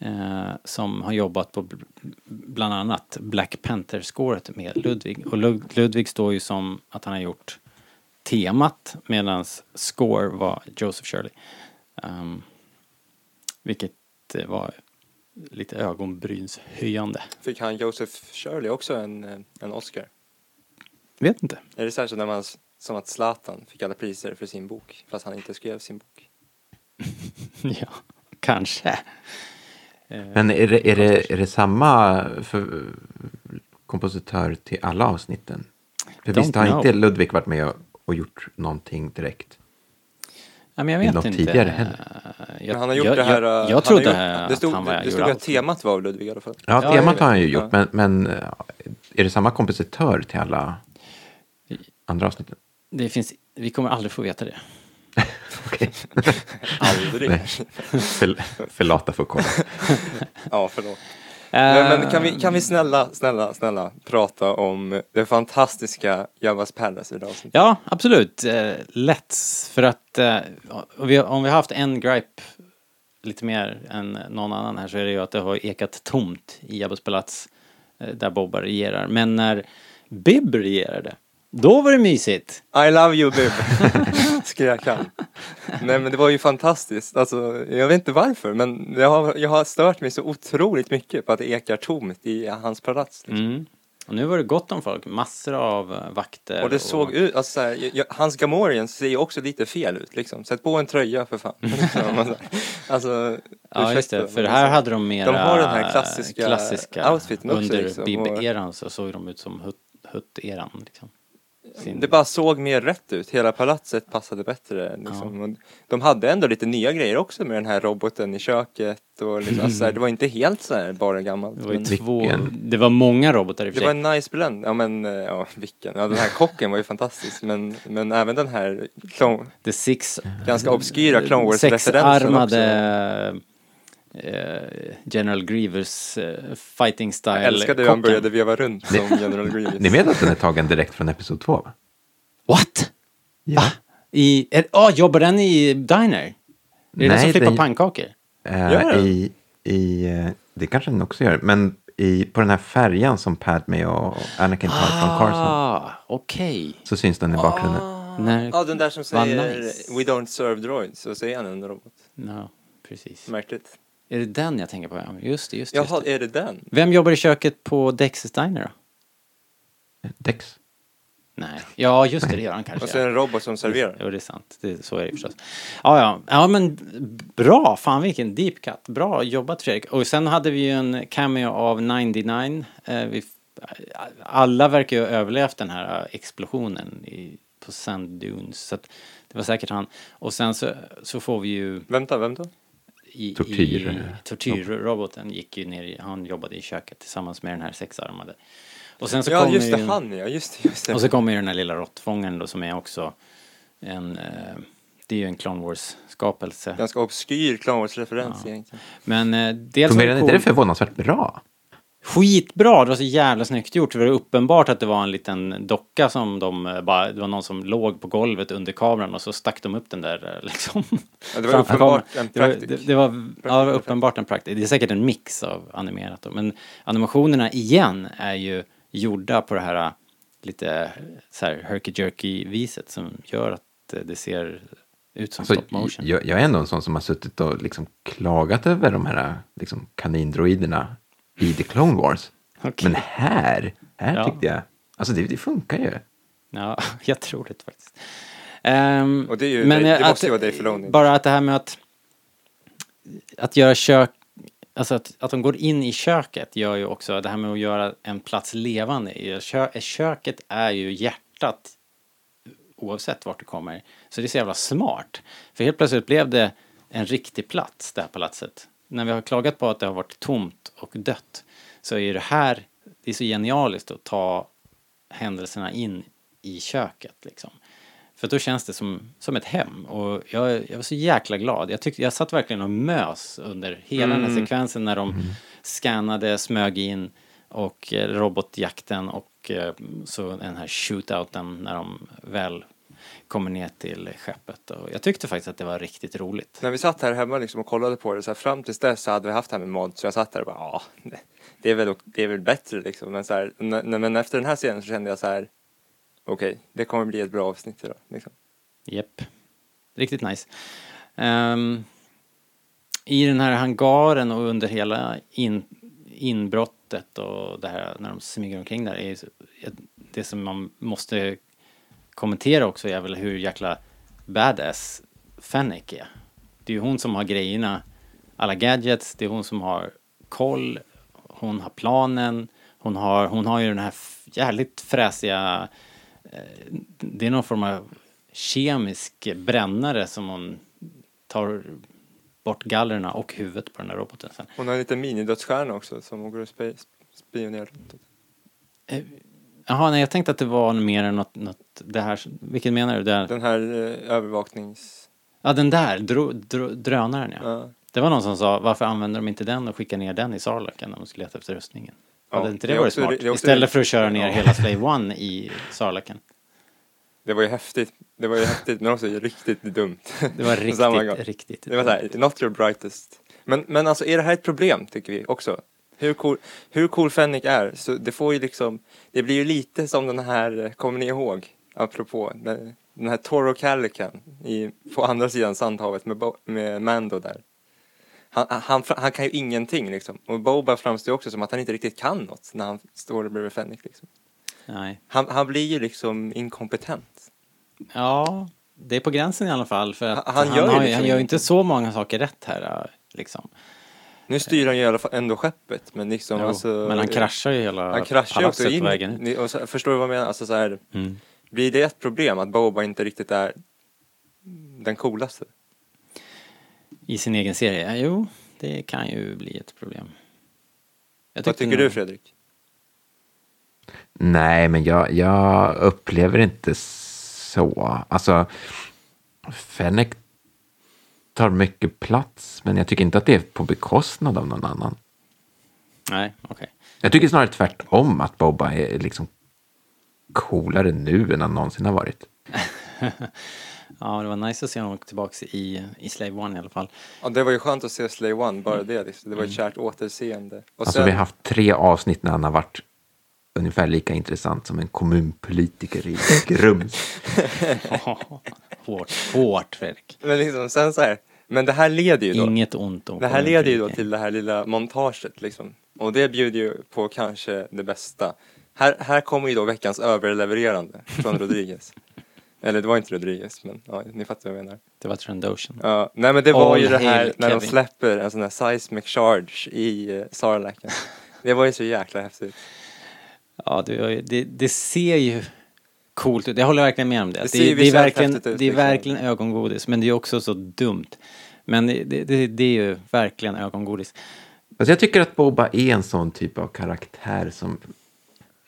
Eh, som har jobbat på bl- bland annat Black Panther-scoret med Ludwig. Och Lud- Ludwig står ju som att han har gjort temat medan score var Joseph Shirley. Um, vilket eh, var lite ögonbrynshöjande. Fick han Joseph Shirley också en, eh, en Oscar? Vet inte. Är det som, när man, som att Zlatan fick alla priser för sin bok fast han inte skrev sin bok? ja, kanske. Men är det, är det, är det samma för, kompositör till alla avsnitten? För Don't visst har know. inte Ludvig varit med och, och gjort någonting direkt? Ja, men jag vet något inte. tidigare heller. Jag, Men han har gjort jag, det här... Jag, jag han trodde gjort, det att stod, han var det stod att temat var av Ludvig i alla fall. Ja, Ja, temat har han ju gjort, men, men eh, är det samma kompositör till alla andra avsnitten? Det finns, vi kommer aldrig få veta det. Okej, Aldrig. Nej. för, för lata för att kolla. Ja, förlåt. Eh, Men, men kan, vi, kan vi snälla, snälla, snälla prata om det fantastiska Javas Palace i det avsnittet? Ja, absolut. Eh, lätt. För att eh, om vi, har haft en gripe lite mer än någon annan här så är det ju att det har ekat tomt i Jabbas palats där Bobba regerar. Men när Bib regerade, då var det mysigt. I love you Bib, skrek han. Nej men det var ju fantastiskt, alltså jag vet inte varför men jag har, jag har stört mig så otroligt mycket på att det ekar tomt i hans palats. Liksom. Mm. Och nu var det gott om folk, massor av eh, vakter. Och det såg ut, alltså så här, jag- hans Gamorrean ser ju också lite fel ut liksom. Sätt på en tröja för fan. Liksom, alltså, Ja, just det. För här hade de mera de har den här klassiska klassiska outfiten också, Under liksom, och- Bib-eran så såg de ut som Hutt- Hutt-eran. Liksom. Sin- Det bara såg mer rätt ut, hela palatset passade bättre. Liksom. Och De hade ändå lite nya grejer också med den här roboten i köket och liksom, alltså, så här, det var inte helt så här bara gammalt. Det var men två, det var många robotar i och det för var sig. en nice blend, ja men, eh, ja vilken, ja den här kocken var ju fantastisk men, men även den här Clone, The Six ganska obskyra Clone Wars-referensen Sexarmade General Grievous eh, fighting style Jag älskade hur han började veva runt som General Grievous. Ni vet att den är tagen direkt från Episod 2? Va? What? Ja. Va? I, är, oh, jobbar den i Diner? Är det den som flippar den- pannkakor? Eh, Gör den? i, i, eh, det kanske den också gör, men i, på den här färjan som Padme och Anakin tar från Carson Ah, okej. så syns den i bakgrunden. När... Ja den där som säger nice. We don't serve droids, så säger han en robot. No, precis. Märkligt. Är det den jag tänker på? Ja, just det, just det. Just Jaha, det. är det den? Vem jobbar i köket på Dexys Diner då? Dex. Nej, ja just det, det gör han kanske. Och så är det en robot som serverar. Jo, det är sant. Det, så är det förstås. Ja, ja. ja, men bra. Fan vilken deep cut. Bra jobbat Fredrik. Och sen hade vi ju en cameo av 99. Eh, vi, alla verkar ju ha överlevt den här explosionen i, på Sand Dunes. Så att det var säkert han. Och sen så, så får vi ju Vänta, vem då? I, Tortyr. i tortyrroboten gick ju ner i, han jobbade i köket tillsammans med den här sexarmade. Och sen så Ja kommer just det, ju, han ja, just det, just det. och så kommer ju den här lilla råttfångaren då som är också en, eh, det är ju en Clone Wars-skapelse. Ganska obskyr Clone Wars-referens egentligen. Men eh, dels det inte det cool, förvånansvärt bra? Skitbra, det var så jävla snyggt gjort. Det var uppenbart att det var en liten docka som de eh, bara, det var någon som låg på golvet under kameran och så stack de upp den där eh, liksom. Ja, det var uppenbart kameran. en det var, praktik. det, det var, ja, det var uppenbart en praktik. Det är säkert en mix av animerat då. Men animationerna igen är ju gjorda på det här eh, lite så här herky-jerky viset som gör att det ser ut som Alltså, stop motion. jag, jag är ändå en sån som har suttit och liksom klagat över de här liksom, kanindroiderna i The Clone Wars. Okej. Men här, här Ja. tyckte jag, alltså det, det funkar ju. Ja, jag tror det faktiskt. Ehm, Och det är ju- men det- det måste ju vara Dave Filoni. Bara att det här med att, att göra kök, alltså att, att de går in i köket gör ju också, det här med att göra en plats levande. i Kö, köket är ju hjärtat oavsett vart du kommer. Så det är så jävla smart. För helt plötsligt blev det en riktig plats, det här palatset. När vi har klagat på att det har varit tomt och dött så är det här, det är så genialiskt att ta händelserna in i köket liksom. För då känns det som, som ett hem och jag, jag var så jäkla glad. Jag, tyckte, jag satt verkligen och mös under hela den här sekvensen när de scannade, smög in och eh, robotjakten och eh, så den här shootouten när de väl kommer ner till skeppet. Och jag tyckte faktiskt att det var riktigt roligt. När vi satt här hemma liksom och kollade på det, så här, fram tills dess så hade vi haft det här med mod, så jag satt här och bara ja, det- är väl, det är väl bättre liksom. Men, så här, men efter den här scenen så kände jag så här, okej, det kommer bli ett bra avsnitt idag. Liksom. Japp. Riktigt nice. Ehm, I den här hangaren och under hela in, inbrottet och det här när de smyger omkring där är det som man måste kommentera också är väl hur jäkla badass Fennec är. Det är ju hon som har grejerna alla gadgets, det är hon som har koll, hon har planen, hon har, hon har ju den här jävligt fräsiga, eh, det är någon form av kemisk brännare som hon tar bort gallerna och huvudet på den där roboten sen. Hon har en liten minidödsstjärna också som hon går och spionerar runt. Jaha, nej jag tänkte att det var mer än något, något det här, vilken menar du? Det här? Den här eh, övervaknings... Ja, den där, dro, dro, drönaren ja. Ja. Det var någon som sa, varför använder de inte den och skickar ner den i Sarlaken när de skulle leta efter rustningen? Ja, Hade inte det, det varit smart? det Istället för att köra ner Ja. hela Slave One i Sarlaken. Det var ju häftigt. Det var ju häftigt men också riktigt dumt. Det var riktigt, riktigt. Det var såhär, not your brightest. Men, men alltså är det här ett problem tycker vi också? Hur cool, hur cool Fennec är, så det får ju liksom, det blir ju lite som den här, kommer ni ihåg, apropå, den, den här Toro Calican i, på andra sidan Sandhavet med, Bo, med Mando där. Han, han, han kan ju ingenting liksom. Och Boba framstår också som att han inte riktigt kan något när han står bredvid Fennec liksom. Nej. Han, han blir ju liksom inkompetent. Ja, det är på gränsen i alla fall. För att Han- han, gör ju liksom han gör inte så många saker rätt här. Liksom. Nu styr han ju i alla fall ändå skeppet men liksom Jo, alltså, men han kraschar ju hela Han kraschar ju också in. vägen ut. Ni- Och så, förstår du vad jag menar? Alltså så här, Mm. blir det ett problem att Boba inte riktigt är den coolaste? I sin egen serie? Jo, det kan ju bli ett problem. Jag Vad tycker du Fredrik? Nej, men jag, jag upplever inte så. Alltså, Fennec tar mycket plats, men jag tycker inte att det är på bekostnad av någon annan. Nej, okej. Jag tycker snarare tvärtom, att Boba är liksom coolare nu än han någonsin har varit. Ja, det var nice att se honom tillbaka i, i Slave One i alla fall. Ja, det var ju skönt att se Slay One, bara det. Liksom. Det var ett kärt återseende. Och Alltså sen, vi har haft tre avsnitt när han har varit ungefär lika intressant som en kommunpolitiker i Grums. hårt, hårt Fredrik. men, liksom, sen så här, men det här leder ju då. Inget ont om Det här leder ju då till det här lilla montaget liksom. Och det bjuder ju på kanske det bästa. Här, här kommer ju då veckans överlevererande från Rodriguez. Eller det var inte Rodriguez, men ja, ni fattar vad jag menar. Det var Trandoshan. Ja, nej men det var All ju det här när de Kevin. släpper en sån här seismic charge i uh, Sarlacken. Det var ju så jäkla häftigt. Ja, det, det, det ser ju coolt ut. Jag håller verkligen med om det. Det ser det, det är verkligen, ut, det är liksom. verkligen ögongodis, men det är också så dumt. Men det, det, det är ju verkligen ögongodis. Alltså jag tycker att Boba är en sån typ av karaktär som...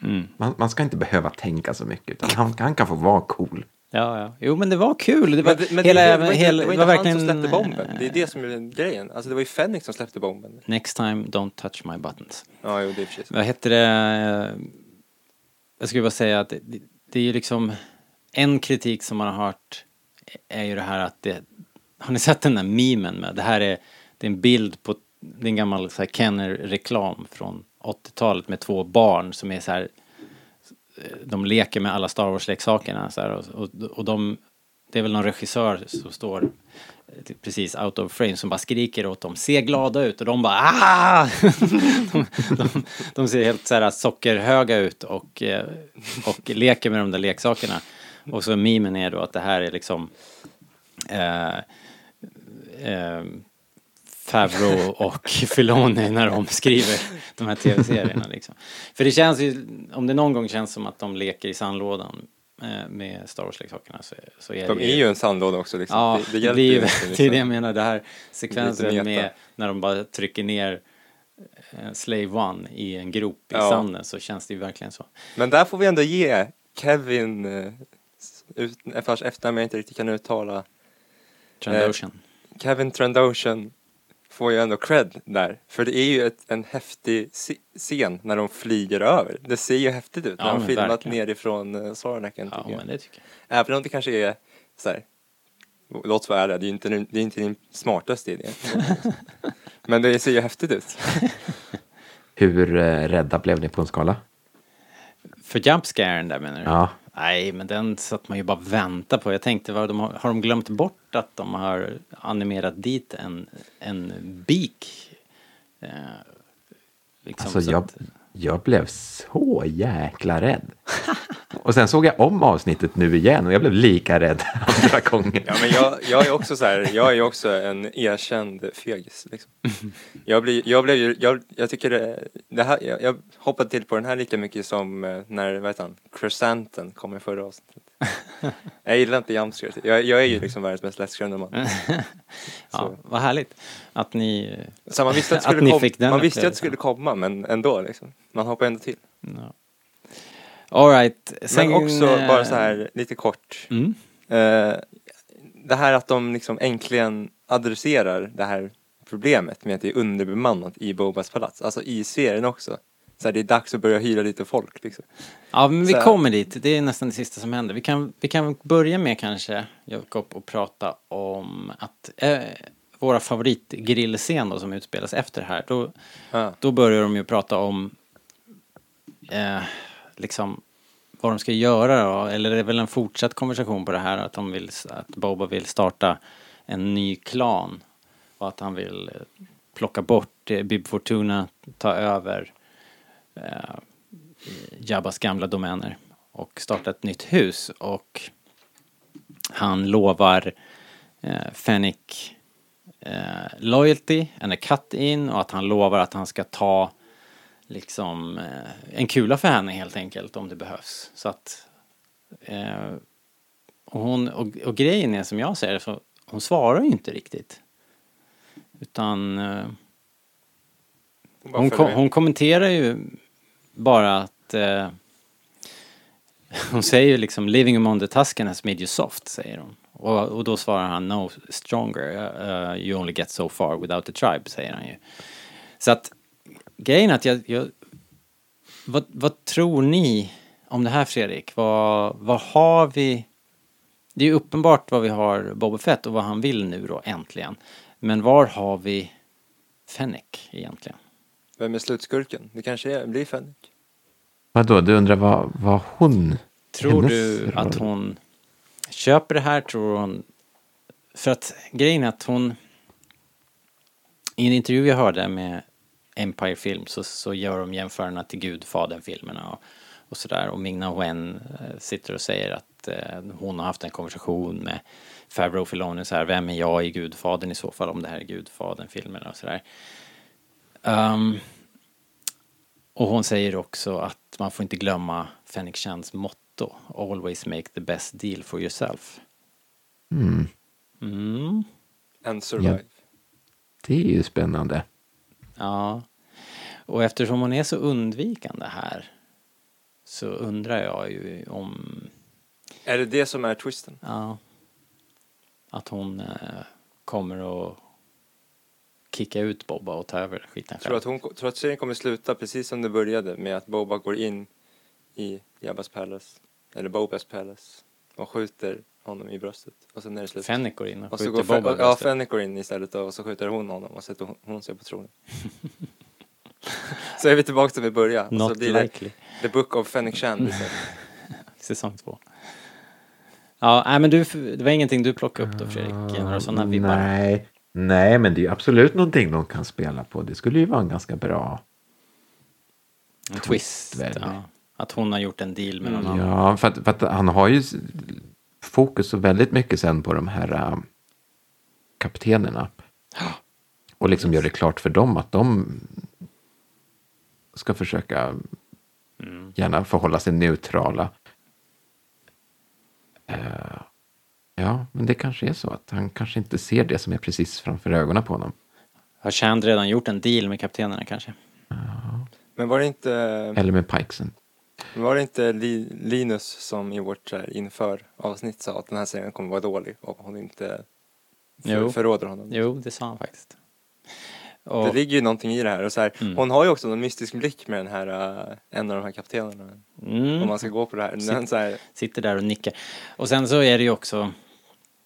Mm. Man, man ska inte behöva tänka så mycket, utan han, han kan få vara cool. Ja, ja. Jo, men det var kul. Det var, Men, hela, det, det var inte, hela, det var det inte var han verkligen... som släppte bomben. Det är det som är grejen. Alltså det var ju Fenix som släppte bomben. Next time, don't touch my buttons. Ja, jo, det är precis. Vad heter det? Jag skulle bara säga att det, det, är ju liksom en kritik som man har hört är ju det här att det, har ni sett den där memen med, det här är, det är en bild på, det är en gammal så här Kenner-reklam från 80-talet med två barn som är så här, de leker med alla Star Wars-leksakerna så här, och, och, och de, det är väl någon regissör som står precis out of frame som bara skriker åt dem, se glada ut och de bara ah! de, de, de ser helt så här sockerhöga ut och, eh, och leker med de där leksakerna. Och så mimen är då att det här är liksom eh, eh, Favreau och Filoni när de skriver de här tv-serierna liksom. För det känns ju, om det någon gång känns som att de leker i sandlådan med Star Wars-leksakerna så, så är De det är ju en sandlåda också liksom. Ja, det, det det, hjälper blir ju det är det jag menar, det här sekvensen med när de bara trycker ner eh, Slave One i en grop i Ja. sanden så känns det ju verkligen så. Men där får vi ändå ge Kevin, eh, ut, vars efternamn jag inte riktigt kan uttala, Trandoshan. Kevin Trandoshan får ju ändå cred där. För det är ju ett, en häftig scen när de flyger över. Det ser ju häftigt ut när Ja, de filmat verkligen. nerifrån uh, Sarnaken ja, jag. men det tycker jag. Även om det kanske är så här, låt vara ärliga, det är inte, det är inte din smartaste idé. Men det ser ju häftigt ut. Hur eh, rädda blev ni på en skala? För jumpscaren där menar du? Ja. Nej, men den satt man ju bara och väntade på. Jag tänkte, vad de har, har de glömt bort att de har animerat dit en, en beak? Eh, liksom, Alltså, så jag, att- Jag blev så jäkla rädd. Och sen såg jag om avsnittet nu igen och jag blev lika rädd andra gången. Ja, men jag, jag är också så här, jag är också en erkänd fegis. Liksom. Jag, blir, jag, blev, ju- jag, jag tycker det, det här, jag, jag hoppade till på den här lika mycket som eh, när, vad heter han, Crescenten kom i förra avsnittet. Jag gillar inte jumpscares. Jag, jag är ju liksom världens mest lättskrämda man. Ja, Så. vad härligt att ni... Så man visste att det Att skulle, ni kom, fick den man visste att det skulle komma men ändå liksom. Man hoppar ändå till. Ja. All right. Sen, men också eh, bara så här lite kort. Mm. Eh, det här att de liksom äntligen adresserar det här problemet med att det är underbemannat i Bobas palats. Alltså i serien också. Så här, det är dags att börja hyra lite folk liksom. Ja, men vi Så kommer dit. Det är nästan det sista som händer. Vi kan, vi kan börja med kanske, Jakob, och prata om att eh, våra favoritgrillscen då som utspelas efter det här. Då, Ja. då börjar de ju prata om eh, liksom vad de ska göra då. Eller det är väl en fortsatt konversation på det här att de vill, att Boba vill starta en ny klan. Och att han vill eh, plocka bort eh, Bib Fortuna, ta över eh, Jabbas gamla domäner och starta ett nytt hus och han lovar eh, Fennec eh, loyalty and a cut in och att han lovar att han ska ta liksom eh, en kula för henne helt enkelt om det behövs. Så att eh, och, hon, och, och grejen är som jag ser det så hon svarar ju inte riktigt. Utan eh, hon, kom, hon kommenterar ju bara att eh, hon säger ju liksom living among the Tuscan has made you soft, säger hon. Och, och då svarar han no stronger, uh, you only get so far without the tribe, säger han ju. Så att grejen är att jag, jag vad, vad tror ni om det här Fredrik? Vad, vad har vi? Det är ju uppenbart vad vi har Boba Fett och vad han vill nu då äntligen. Men var har vi Fennec egentligen? Vem är slutskurken? Det kanske är, blir Fennec. Vadå, du undrar vad, vad hon... Tror du att hon köper det här? Tror hon... För att grejen är att hon... I en intervju jag hörde med Empire Film så, så gör de jämförelserna till Gudfadern-filmerna och, och sådär. Och Ming-Na Wen eh, sitter och säger att eh, hon har haft en konversation med Favreau Filoni så här, vem är jag i Gudfadern i så fall om det här är Gudfadern-filmerna och sådär. Um, och hon säger också att man får inte glömma Fenrik Chans motto Always make the best deal for yourself. Mm, Mm. And survive. det är ju spännande. Ja. Och eftersom hon är så undvikande här så undrar jag ju om Är det det som är twisten? ja, att hon eh, kommer att kicka ut Bobba och ta över skiten Tror du att, hon, tror att serien kommer sluta precis som det började med att Boba går in i Jabbas palace, eller Bobas palace, och skjuter honom i bröstet. Och sen är det slut. Fennec går in och och så skjuter går Bobba i Ja, bröstet. Fennec går in istället och så skjuter hon honom och sätter hon, hon sig på tronen. så är vi tillbaka till vi började. Och så Not blir det likely. The Book of Fennec Shand istället. Säsong två. Ja, nej men du, det var ingenting du plockade upp då Fredrik? Några sådana vibbar? Nej, nej, men det är ju absolut någonting de kan spela på. Det skulle ju vara en ganska bra... En twist. väl. Ja. Att hon har gjort en deal med någon annan. Ja, för att, för att han har ju fokus så väldigt mycket sen på de här äh, kaptenerna. Och liksom gör det klart för dem att de ska försöka gärna förhålla sig neutrala. Eh, ja, men det kanske är så att han kanske inte ser det som är precis framför ögonen på honom. Har Chand redan gjort en deal med kaptenerna kanske? Men var det inte, Eller med Pikesen. Var det inte Li, Linus som i vårt här, inför avsnitt sa att den här serien kommer vara dålig och hon inte för, förråder honom? Jo, det sa han faktiskt. Det Och, ligger ju någonting i det här och så här, Mm. hon har ju också någon mystisk blick med den här, uh, en av de här kaptenerna. mm, Om man ska gå på det här. Sitt- så här sitter där och nickar. Och sen så är det ju också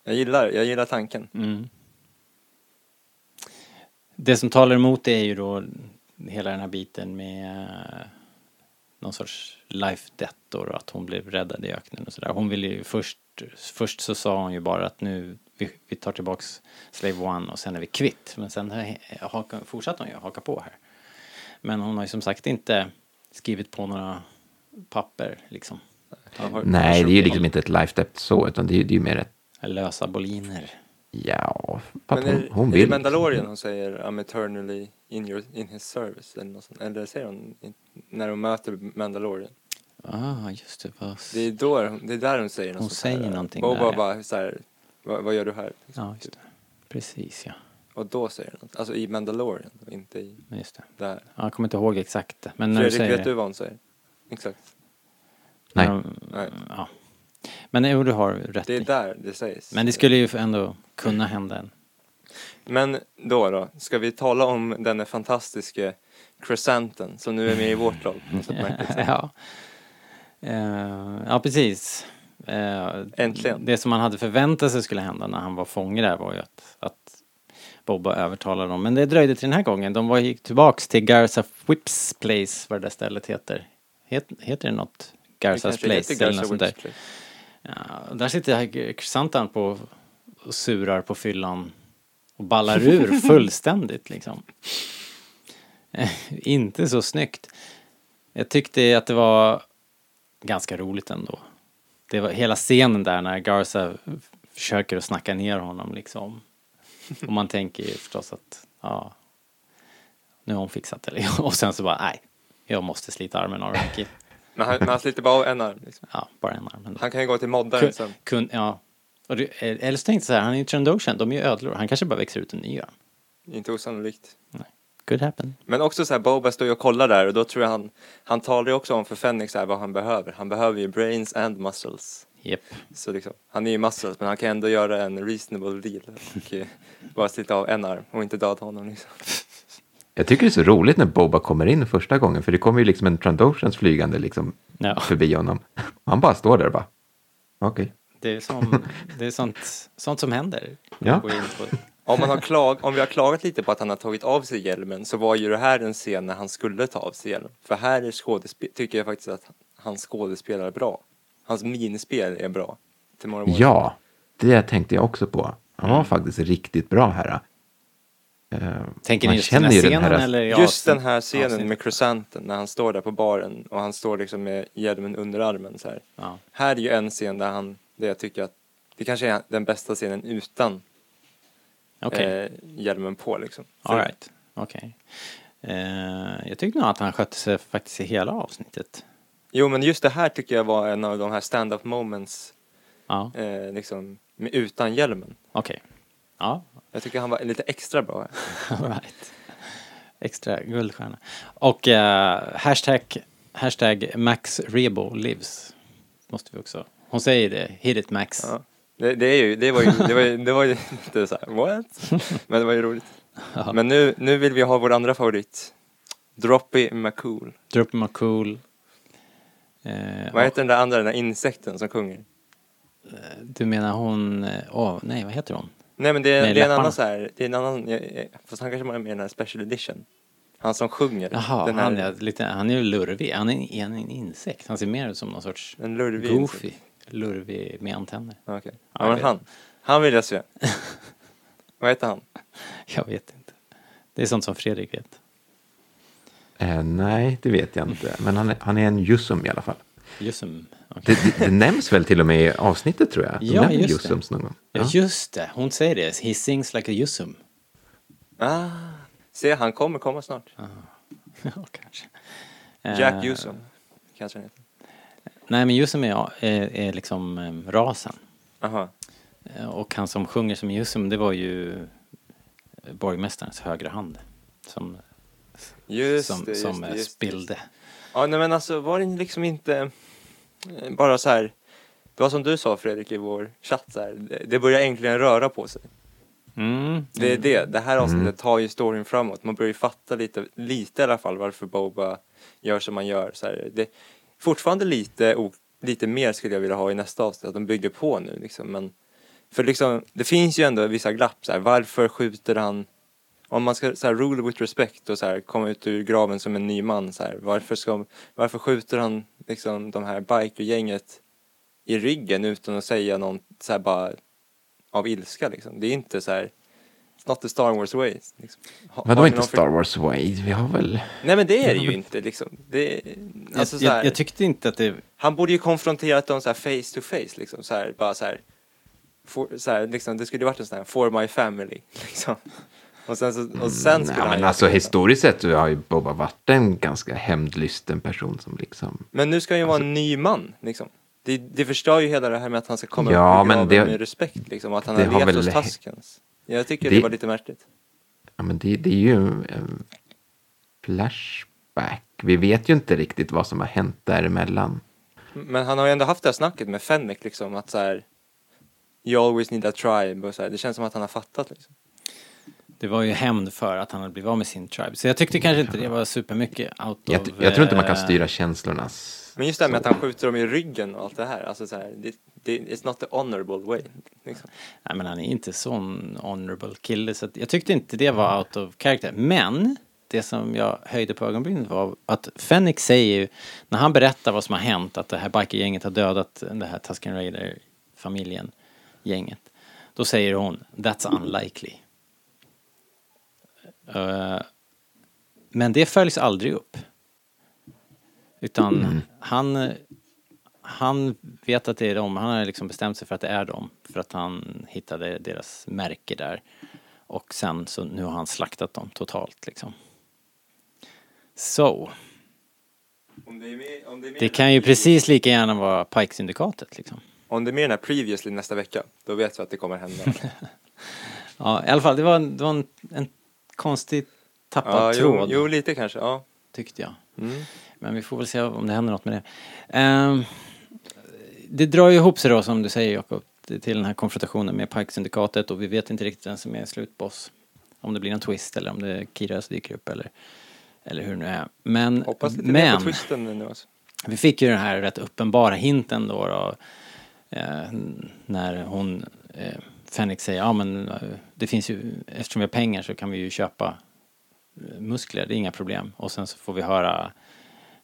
jag, gillar, jag gillar tanken. Mm. Det som talar emot det är ju då hela den här biten med eh, någon sorts life death då, då, att hon blev räddad i öknen och sådär. Hon ville ju först, först så sa hon ju bara att nu, vi, vi tar tillbaks Slave One och sen är vi kvitt. Men sen haka, fortsatte hon ju haka på här. Men hon har ju som sagt inte skrivit på några papper liksom. Har- Nej, det är ju liksom inte ett life debt så, utan det är ju mer ett, Lösa boliner. Ja, Men är, hon är vill. det Mandalorian hon säger I'm eternally in, your, in his service eller något sånt? Eller säger hon när hon möter Mandalorian? Ah, just det. Vad... Det är, då, det är där hon säger något Hon sånt här. säger någonting Boba där, ja. bara så här, vad, vad gör du här? Liksom. Ja, just det. Precis, ja. Och då säger hon något. Alltså i Mandalorian, inte i Just det. där. Ja, jag kommer inte ihåg exakt. Men när du Fredrik, säger vet det. du vad hon säger? Exakt. Nej. Ja, Nej. Ja. Men jo, du har rätt Det är i. där det sägs. Men det skulle ju ändå kunna hända en. Men då då, ska vi tala om den fantastiska Crescenten som nu är med i vårt lag? ja. Eh, ja, precis. Eh, Äntligen. Det som man hade förväntat sig skulle hända när han var fånge där var ju att, att Bobba övertalade dem. Men det dröjde till den här gången. De var, gick tillbaks till Garza Whips Place, vad det där stället heter. Het, heter det något? Det Garzas kanske Place heter eller Garza något sånt där. Place. Ja, där sitter Chrysantan på och surar på fyllan och ballar ur fullständigt liksom. Eh, Inte så snyggt. Jag tyckte att det var ganska roligt ändå. Det var hela scenen där när Garza försöker att snacka ner honom liksom. Och man tänker ju förstås att ja, nu har hon fixat det. Och sen så bara nej, jag måste slita armen av killen. Men han, men han sliter bara av en arm. Liksom. Ja, bara en arm. ändå. Han kan ju gå till moddaren sen. kun, ja. Och det, eller så tänkte jag så här, han är ju Trandoshan, de är ju ödlor. Han kanske bara växer ut en ny arm. Inte osannolikt. Could happen. Men också så här, Boba står ju och kollar där och då tror jag han, han talar ju också om för Fenix här, vad han behöver. Han behöver ju brains and muscles. Japp. Så liksom, han är ju muscles men han kan ändå göra en reasonable deal och eh, bara slita av en arm och inte döda honom liksom. Jag tycker det är så roligt när Boba kommer in första gången, för det kommer ju liksom en Trandoshans flygande liksom Ja. förbi honom. Han bara står där och bara, okej. Det är, som, det är sånt, sånt som händer. Ja. Om, man har klag, om vi har klagat lite på att han har tagit av sig hjälmen så var ju det här en scen när han skulle ta av sig hjälmen. För här är skådespel, tycker jag faktiskt att han skådespelar bra. Hans minispel är bra. Ja, det tänkte jag också på. Han var faktiskt riktigt bra här. Eh, tänker man ni just den här scenen den här- eller? i Just den här scenen med Crescenten när han står där på baren och han står liksom med hjälmen under armen så här. Ja. Här är ju en scen där han, där jag tycker att det kanske är den bästa scenen utan Okej, eh, hjälmen på liksom. För- all right. Okej. Eh, jag tyckte nog att han skötte sig faktiskt i hela avsnittet. Jo men just det här tycker jag var en av de här stand-up moments Ja, eh, liksom med, utan hjälmen. okej. Ja, Jag tycker han var lite extra bra right. Extra guldstjärna. Och eh, hashtag, hashtag Max Rebo lives. Måste vi också. Hon säger det. Hit it Max. Ja. Det, det, är ju, det, var ju, det, var ju, det var ju lite så här, what? Men det var ju roligt. Ja. Men nu, nu vill vi ha vår andra favorit. Droppy McCool. Drop McCool. Eh, Vad heter den där andra, den där insekten som sjunger? Du menar hon, eh, åh nej vad heter hon? Nej men det är, det är en annan så här, det är en annan, fast han kanske var med i den här special edition. Han som sjunger. Jaha, den här, han, är lite, han är ju lurvig. Han är en, en insekt. Han ser mer ut som någon sorts En lurvig goofy. insekt. Lurvig med antenner. Ja, Okej. Ja, Ja, jag men han. Han vill jag se. Vad heter han? Jag vet inte. Det är sånt som Fredrik vet. Eh, nej, det vet jag inte. Men han är, han är en Jusum i alla fall. Jusum. Okej. Det, det, det nämns väl till och med i avsnittet tror jag. De Ja, just det. Jusums någon gång. Ja, just det. Hon säger det. He sings like a Jusum. Ah, se han kommer komma snart. ja, kanske. Jack Eh, Newsom. Kanske han heter. Nej, men Jusum är, är, är liksom eh, rasen. Aha. Eh, Och han som sjunger som Jusum, det var ju borgmästarens högra hand. Som, Just som, det, just som det, just det. spillde. Ja, nej men alltså var det liksom inte bara så här. Det var som du sa Fredrik i vår chatt så här. Det, börjar äntligen röra på sig. Mm. Det är det. Det här avsnittet tar ju storyn framåt. Man börjar ju fatta lite, lite i alla fall varför Boba gör som man gör. Så här. Det, fortfarande lite, lite mer skulle jag vilja ha i nästa avsnitt. Att de bygger på nu liksom. Men för liksom, det finns ju ändå vissa glapp så här. Varför skjuter han om man ska så här, rule with respect och så här, komma ut ur graven som en ny man så här, varför, ska, varför skjuter han liksom de här bikergänget i ryggen utan att säga något så här bara av ilska liksom. Det är inte så här, not the Star Wars way. Liksom. Ha- Vadå inte Star Wars way? Vi har väl... Nej men det är det ju inte liksom. Det, alltså, jag, så här, jag, jag tyckte inte att det... han borde ju konfronterat dem så här face to face liksom. Så här, bara så här. For, så här liksom, det skulle ju varit en sån här for my family. Liksom. Och sen, så, och sen skulle Nej, han men alltså historiskt sett så har ju Boba varit en ganska hämndlysten person som liksom... Men nu ska han ju vara en ny man liksom. Det, det förstör ju hela det här med att han ska komma Ja, upp men det- med respekt liksom. Att han har levt väl- hos Taskens. Jag tycker det, Det- var lite märkligt. Ja, men det, det är ju en flashback. Vi vet ju inte riktigt vad som har hänt däremellan. Men han har ju ändå haft det här snacket med Fennec liksom att så här. You always need a tribe och så här. Det känns som att han har fattat liksom. Det var ju hämnd för att han hade blivit av med sin tribe. Så jag tyckte kanske inte det var supermycket out Jag, of... jag tror inte man kan eh, styra känslornas... Men just det här med att han skjuter dem i ryggen och allt det här. Alltså så här. Det, det, it's not the honorable way. Liksom. Nej men han är inte sån honorable kille så att jag tyckte inte det var out of character. Men det som jag höjde på ögonbrynet var att Fenix säger ju, när han berättar vad som har hänt, att det här bikergänget har dödat det här Tusken Raider-familjen, gänget. Då säger hon, that's unlikely. Eh, men det följs aldrig upp. Utan han, han vet att det är dem, han har liksom bestämt sig för att det är dem. För att han hittade deras märke där. Och sen så nu har han slaktat dem totalt liksom. Så, det, med, det kan ju precis lika gärna vara Pike-syndikatet liksom. om det är med den här previously nästa vecka. Då vet vi att det kommer hända. Ja, i alla fall, det var, det var en, en konstigt tappad ja, jo, tråd, jo, lite kanske. Ja. tyckte jag. Mm. Men vi får väl se om det händer något med det. Ehm, det drar ju ihop sig då som du säger Jakob till den här konfrontationen med Pike-syndikatet och vi vet inte riktigt vem som är slutboss. Om det blir någon twist eller om det är Kira som dyker upp eller, eller hur det nu är. Men, Hoppas lite mer på men twisten nu alltså. vi fick ju den här rätt uppenbara hinten då, då eh, när hon, eh, Fenix säger ja men eh, det finns ju, eftersom vi har pengar så kan vi ju köpa eh, muskler, det är inga problem. Och sen så får vi höra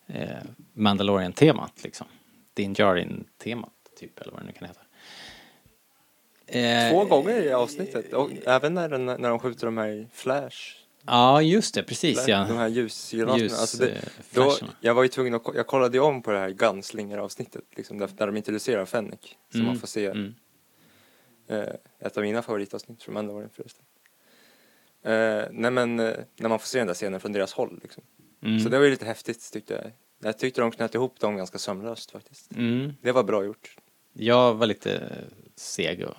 eh, Mandalorian-temat liksom. Din Djarin-temat typ, eller vad det nu kan heta. Eh, Två gånger i avsnittet. Och även när, den, när de skjuter de här i Flash. Ja, just det, precis ja. De här ljusgranaterna. Ljus, alltså det, eh, då, jag var ju tvungen att, jag kollade om på det här Gunslinger-avsnittet. Liksom, där, där de introducerar Fennec. Så Mm, man får se mm. Eh, ett av mina favoritavsnitt från Mandalorian förresten. Eh, nej men, eh, när man får se den där scenen från deras håll liksom. Mm. Så det var ju lite häftigt tyckte jag. Jag tyckte de knöt ihop dem ganska sömlöst faktiskt. Mm. Det var bra gjort. Jag var lite seg och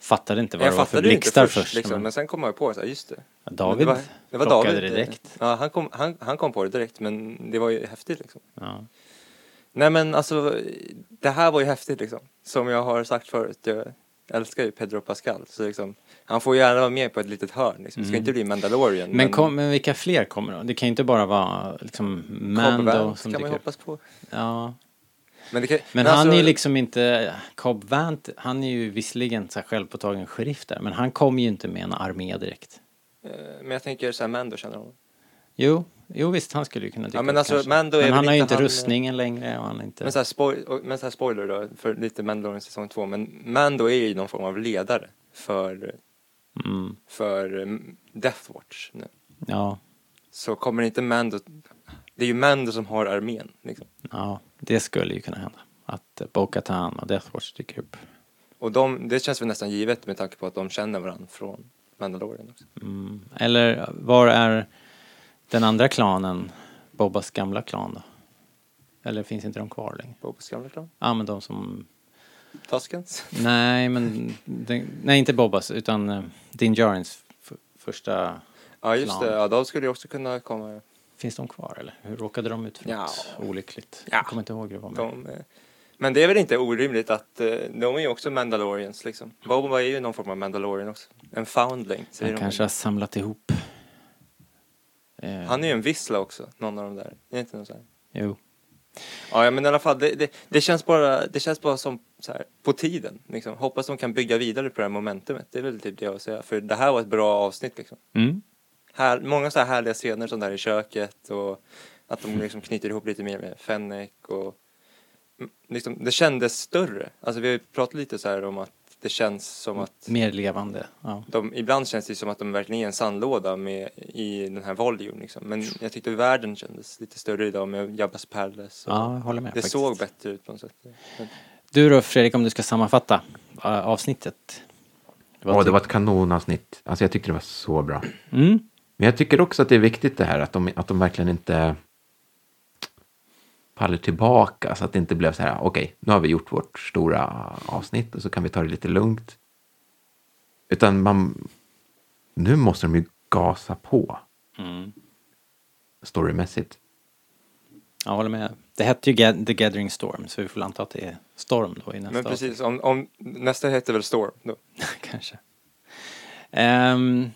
fattade inte vad jag det var för det blixtar först, först. liksom, men men sen kom jag på här, just det. David det var, det var David. det direkt. Ja, han kom, han, han kom på det direkt men det var ju häftigt liksom. Ja. Nej men alltså, det här var ju häftigt liksom. Som jag har sagt förut, jag älskar ju Pedro Pascal. Så liksom, han får gärna vara med på ett litet hörn liksom. Det ska Mm. inte bli Mandalorian. Men, kom, men vilka fler kommer då? Det kan ju inte bara vara liksom Cobb Mando Vance som kan man ju hoppas på. Ja. Men, kan, Men, han alltså, är ju liksom inte, Cobb Vant, han är ju visserligen så här självpåtagen sheriff där, men han kommer ju inte med en armé direkt. eh, Men jag tänker såhär, Mando känner honom. Jo, jo visst, han skulle ju kunna dyka Ja, men upp alltså, kanske. Mando men han har ju inte han- rustningen längre och han är inte... Men såhär, spoil, och- men så här spoiler då, för lite Mandalorian säsong två. Men Mando är ju någon form av ledare för, Mm, för um, Death Watch nu. ja, Så kommer inte Mando, det är ju Mando som har armén liksom. ja, det skulle ju kunna hända. Att eh, Bo-Katan och Death Watch dyker upp. Och de, det känns väl nästan givet med tanke på att de känner varandra från Mandalorian också. Mm. Eller var är den andra klanen, Bobbas gamla klan då? Eller finns inte de kvar längre? Bobos gamla klan. Ja, men de som... Tuskens. Nej, men... Den, nej, inte Bobbas, utan uh, Din Djarins f- första... Ja just Klan. det, ja de skulle ju också kunna komma. Finns de kvar eller? Hur råkade de ut för Ja. något olyckligt? Ja. Jag kommer inte ihåg hur det var med. De, eh, men det är väl inte orimligt att eh, de är ju också Mandalorians liksom. Boba är ju någon form av Mandalorian också. En foundling säger Han kanske har samlat ihop... Eh, Han är ju en vissla också, någon av de där. Är inte någon så här? Jo. Ja, ja men i alla fall, det, det, det känns bara, det känns bara som så här, på tiden. Liksom. Hoppas de kan bygga vidare på det här momentumet. Det är väl typ det jag vill säga. För det här var ett bra avsnitt liksom. Mm. Här, många så här härliga scener som där i köket och att de liksom knyter ihop lite mer med Fennec och mm, liksom, det kändes större. Alltså vi har ju pratat lite så här om att det känns som att Mer levande. Ja. de, ibland känns det som att de verkligen är en sandlåda med, i den här volume liksom. Men jag tyckte världen kändes lite större idag med Jabbas Palace. ja, jag håller med. det faktiskt. såg bättre ut på något sätt. Men, Du då Fredrik, om du ska sammanfatta äh, avsnittet? Åh, det tyck- var ett kanonavsnitt. Alltså jag tyckte det var så bra. Mm. Men jag tycker också att det är viktigt det här att de, att de verkligen inte faller tillbaka så att det inte blev så här, okej, nu har vi gjort vårt stora avsnitt och så kan vi ta det lite lugnt. Utan man, nu måste de ju gasa på Mm. storymässigt. Jag håller med. Det hette ju The Gathering Storm, så vi får anta att det är Storm då i nästa men precis, om, om, nästa heter väl Storm då. Kanske. Ehm,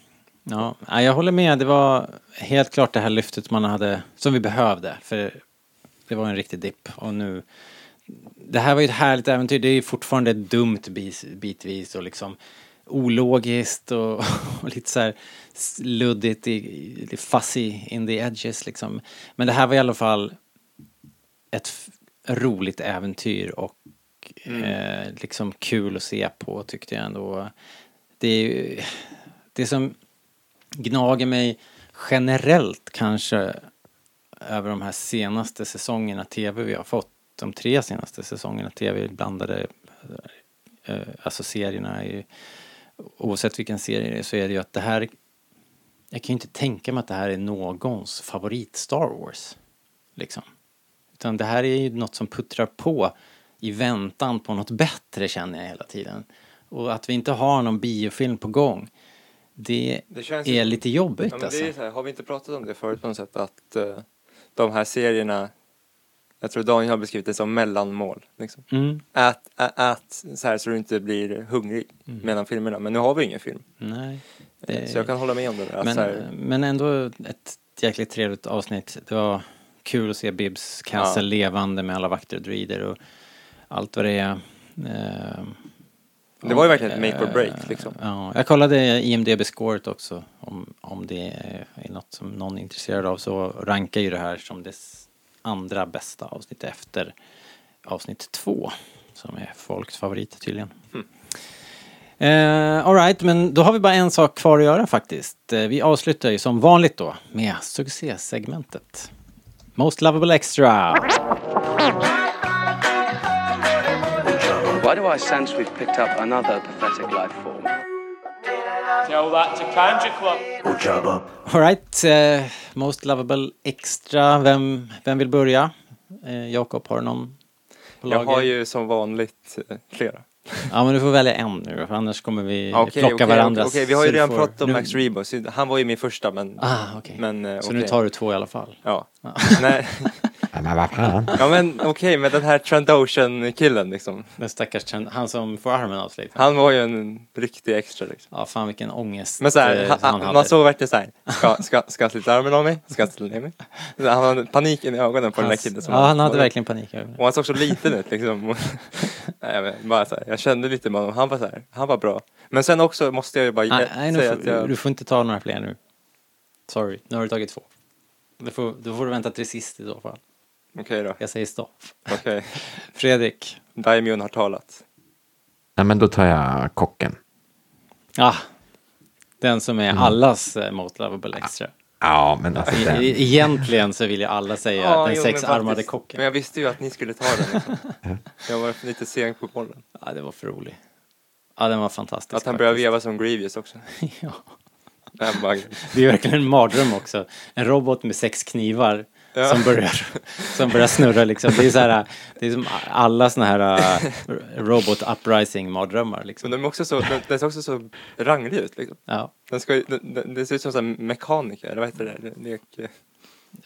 ja, jag håller med. Det var helt klart det här lyftet man hade, som vi behövde. För det var en riktig dipp. Och nu, det här var ju ett härligt äventyr. Det är ju fortfarande dumt bitvis och liksom ologiskt och, och lite så här luddigt, i, fuzzy in the edges liksom. Men det här var i alla fall ett roligt äventyr och eh, liksom kul att se på tyckte jag ändå. Det är ju, det som gnager mig generellt kanske över de här senaste säsongerna tv vi har fått, de tre senaste säsongerna tv blandade, eh, alltså serierna, i, oavsett vilken serie det är så är det ju att det här, jag kan ju inte tänka mig att det här är någons favorit Star Wars. Liksom. Utan det här är ju något som puttrar på i väntan på något bättre känner jag hela tiden. Och att vi inte har någon biofilm på gång, det, Det är lite jobbigt Ja, men alltså. det är så här, har vi inte pratat om det förut på något sätt att eh, de här serierna, jag tror Daniel har beskrivit det som mellanmål. Liksom. Mm, Ät, ä, ät så här så du inte blir hungrig Mm. mellan filmerna. Men nu har vi ingen film. nej. Eh, Det- Så jag kan hålla med om det där. Men, här, men ändå ett jäkligt trevligt avsnitt. Det var kul att se Bibs castle Ja. levande med alla vakter och druider och allt vad det är. Det var ju verkligen ett make or eh, break, liksom. Ja, jag kollade IMDB-scoret också. Om, om det är något som någon är intresserad av så rankar ju det här som det andra bästa avsnittet efter avsnitt två. Som är folks favorit tydligen. Eh, Alright, men då har vi bara en sak kvar att göra faktiskt. Eh, vi avslutar ju som vanligt då med succésegmentet. Most Lovable Extra. I sense we've picked up another pathetic life form? Tell that to Kanja Club. Alright, eh, Most Lovable Extra. Vem, vem vill börja? Eh, Jakob, har du någon på jag lager? har ju som vanligt eh, flera. Ja, men du får välja en nu för annars kommer vi Okej, plocka okej, varandras. okej, vi har ju redan pratat om nu- Max Rebo. Han var ju min första men... Ah, okej. men eh, Så nu tar du två i alla fall? Ja. Nej, Ja, men vad fan. ja men okej, men den här Trandoshan killen liksom. Den stackars trend- han som får armen avsliten. Han var ju en riktig extra liksom. Ja, fan vilken ångest Men så här, eh, han, han hade. man såg verkligen så här. Ska, ska, ska jag slita armen av mig? Ska jag slita ner mig? Så Han hade paniken i ögonen på den där Hans- killen. som Ja, han hade var- verkligen panik. Och han såg så liten ut liksom. Och- Nej, jag, vet, bara så här, jag kände lite med honom, han var så här, han var bra. Men sen också måste jag ju bara Nej, ge- nej nu säga får, att jag... du får inte ta några fler nu. Sorry, nu har du tagit två. Du får, då får du vänta till sist i så fall. Okej då, Jag säger stopp. okej. Fredrik. Daimion har talat. Nej, men då tar jag kocken. Ah, den som Mm. är allas eh, Most Lovable Extra. Ja, men alltså den. e- Egentligen så vill ju alla säga Ja, den jo, sexarmade kocken. Men jag visste ju att ni skulle ta den. Liksom. jag var lite sen på bollen. Ja, det var för rolig. Ja, den var fantastisk. Att han faktiskt. veva som Grievous också. ja. Det är verkligen en mardröm också. En robot med sex knivar Ja. som, börjar, som börjar snurra liksom. Det är, så här, det är som alla såna här robot uprising mardrömmar Men liksom. de är också så, den, den ser också så ranglig ut liksom. Ja. Den ska, den, den, ser ut som en mekaniker, vad heter det? Lek, eh,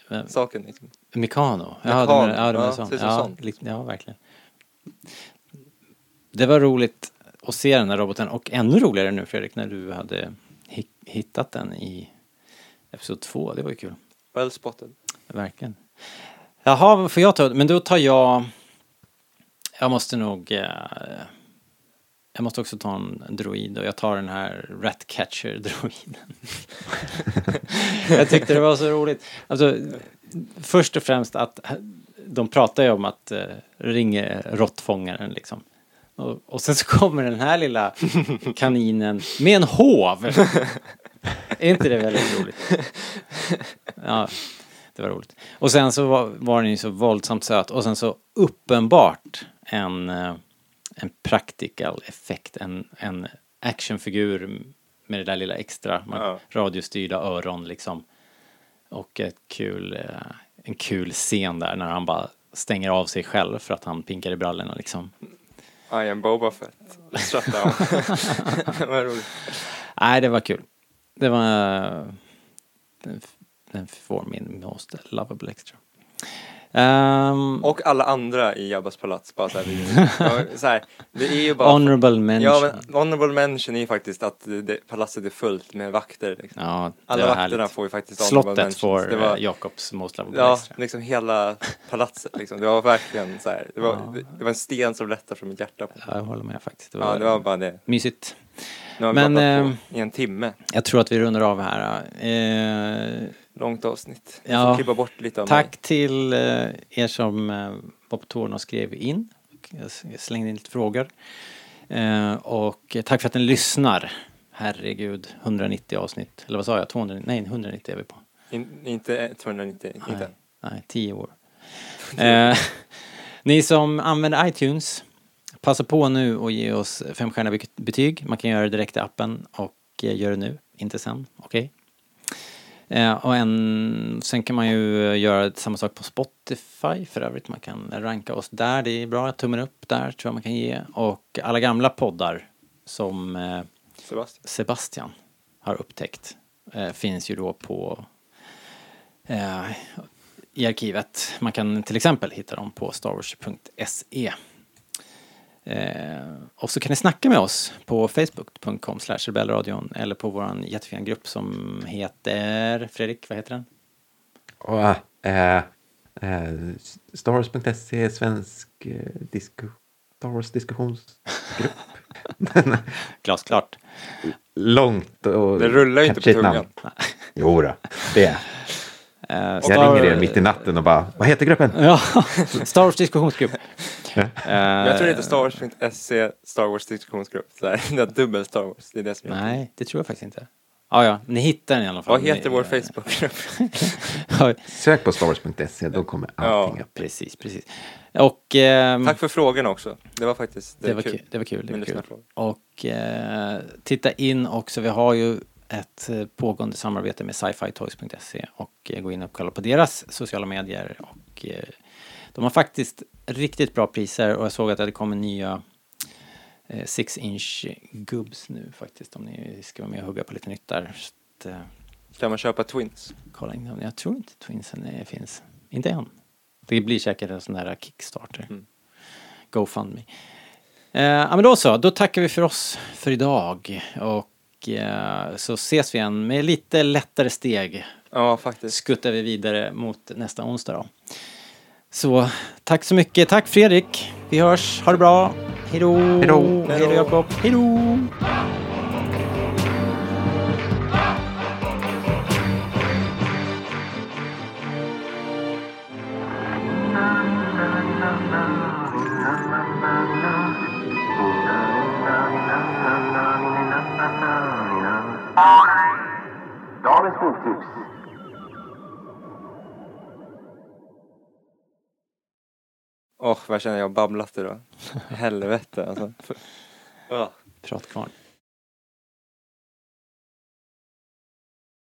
Men- saken liksom. Mekano. Ja, Mekano. de är, ja, de är Ja, sån. Ja, ja, verkligen. Det var roligt att se den här roboten och ännu roligare nu Fredrik när du hade hittat den i Episod 2. Det var ju kul. Well spotted. Verkligen. Jaha, får jag ta? Men då tar jag... Jag måste nog... Eh, jag måste också ta en droid och jag tar den här Ratcatcher-droiden. jag tyckte det var så roligt. Alltså, först och främst att de pratar ju om att eh, ringa råttfångaren liksom. Och, och sen så kommer den här lilla kaninen med en hov. Är inte det väldigt roligt? Ja, det var roligt. Och sen så var, var den ju så våldsamt söt och sen så uppenbart en, eh, en practical effekt, en, en actionfigur med det där lilla extra, man, Ja. radiostyrda öron liksom. Och ett kul, eh, en kul scen där när han bara stänger av sig själv för att han pinkar i brallorna liksom. I am Boba Fett. Shutdown. Vad roligt. Nej, det var kul. Det var... Den, den får min most lovable extra. Um, Och alla andra i Jabbas palats. Bara så här, så här, det är ju bara... honorable mention. Ja, men honorable mention är ju faktiskt att det, palatset är fullt med vakter. Liksom. Ja, Alla vakterna härligt. får ju faktiskt honorable Slottet mentions. får eh, Jakobs most lovable Ja, extra. liksom hela palatset liksom. Det var verkligen så här. Det var, Ja. det, det var en sten som lättar från mitt hjärta. Ja, jag håller med faktiskt. Det var, Ja, det var bara det. mysigt. Nu har vi Men, pratat eh, på i en timme. Jag tror att vi rundar av här. Eh, Långt avsnitt. Vi ja. klippa bort lite av mig. tack till eh, er som eh, var på tårna och skrev in. Jag jag slängde in lite frågor. Eh, och tack för att ni lyssnar. Herregud, 190 avsnitt. Eller vad sa jag? 200, nej, 190 är vi på. In, inte 290, inte Nej, nej 10 år. Eh, ni som använder iTunes, passa på nu och ge oss femstjärniga be- betyg. Man kan göra det direkt i appen och eh, gör det nu, inte sen. Okej? Eh, och en, sen kan man ju eh, göra samma sak på Spotify för övrigt. Man kan ranka oss där, det är bra. Tummen upp där tror jag man kan ge. Och alla gamla poddar som eh, Sebastian. Sebastian har upptäckt eh, finns ju då på eh, i arkivet. Man kan till exempel hitta dem på starwars.se. Eh, och så kan ni snacka med oss på facebook.com rebellradion eller på våran jättefina grupp som heter, Fredrik, vad heter den? Och, äh, äh, Star Wars.se, svensk äh, disku, Star Wars diskussionsgrupp. Glasklart. Långt och Det rullar ju inte på tungan. Jo då, det är. Eh, Jag Star- ringer er mitt i natten och bara, vad heter gruppen? Ja, Star Wars diskussionsgrupp. Eh, Jag tror det heter Star Wars.se Star Wars diskussionsgrupp. Dubbel Star Wars. Det är det som är Nej, det tror jag faktiskt inte. Ja, ja, ni hittar den i alla fall. Vad heter Ni- vår Facebookgrupp? Sök på Starwars.se, då kommer allting Ja. upp. precis, precis. Och... ehm, Tack för frågorna också. Det var faktiskt det det, var kul. kul. det var kul. Det var kul. Och eh, titta in också, vi har ju ett eh, pågående samarbete med sci-fi-toys.se och eh, gå in och kolla på deras sociala medier och eh, de har faktiskt riktigt bra priser och jag såg att det kommer nya eh, 6 inch gubbs nu faktiskt om ni ska vara med och hugga på lite nytt där. Så eh, Kan man köpa Twins? kolla in dem. Jag tror inte Twinsen eh, finns. Inte än. Det blir säkert en sån där Kickstarter. Mm. GoFundMe. Eh, ja men då så, då tackar vi för oss för idag. Och eh, så ses vi igen med lite lättare steg. Ja, faktiskt. Skuttar vi vidare mot nästa onsdag då. Så tack så mycket. Tack Fredrik. Vi hörs. Ha det bra. Hej då. Hej då. Hej då Jakob. Hej då. Åh, vad känner jag babblat idag. Helvete alltså. Pratkvarn.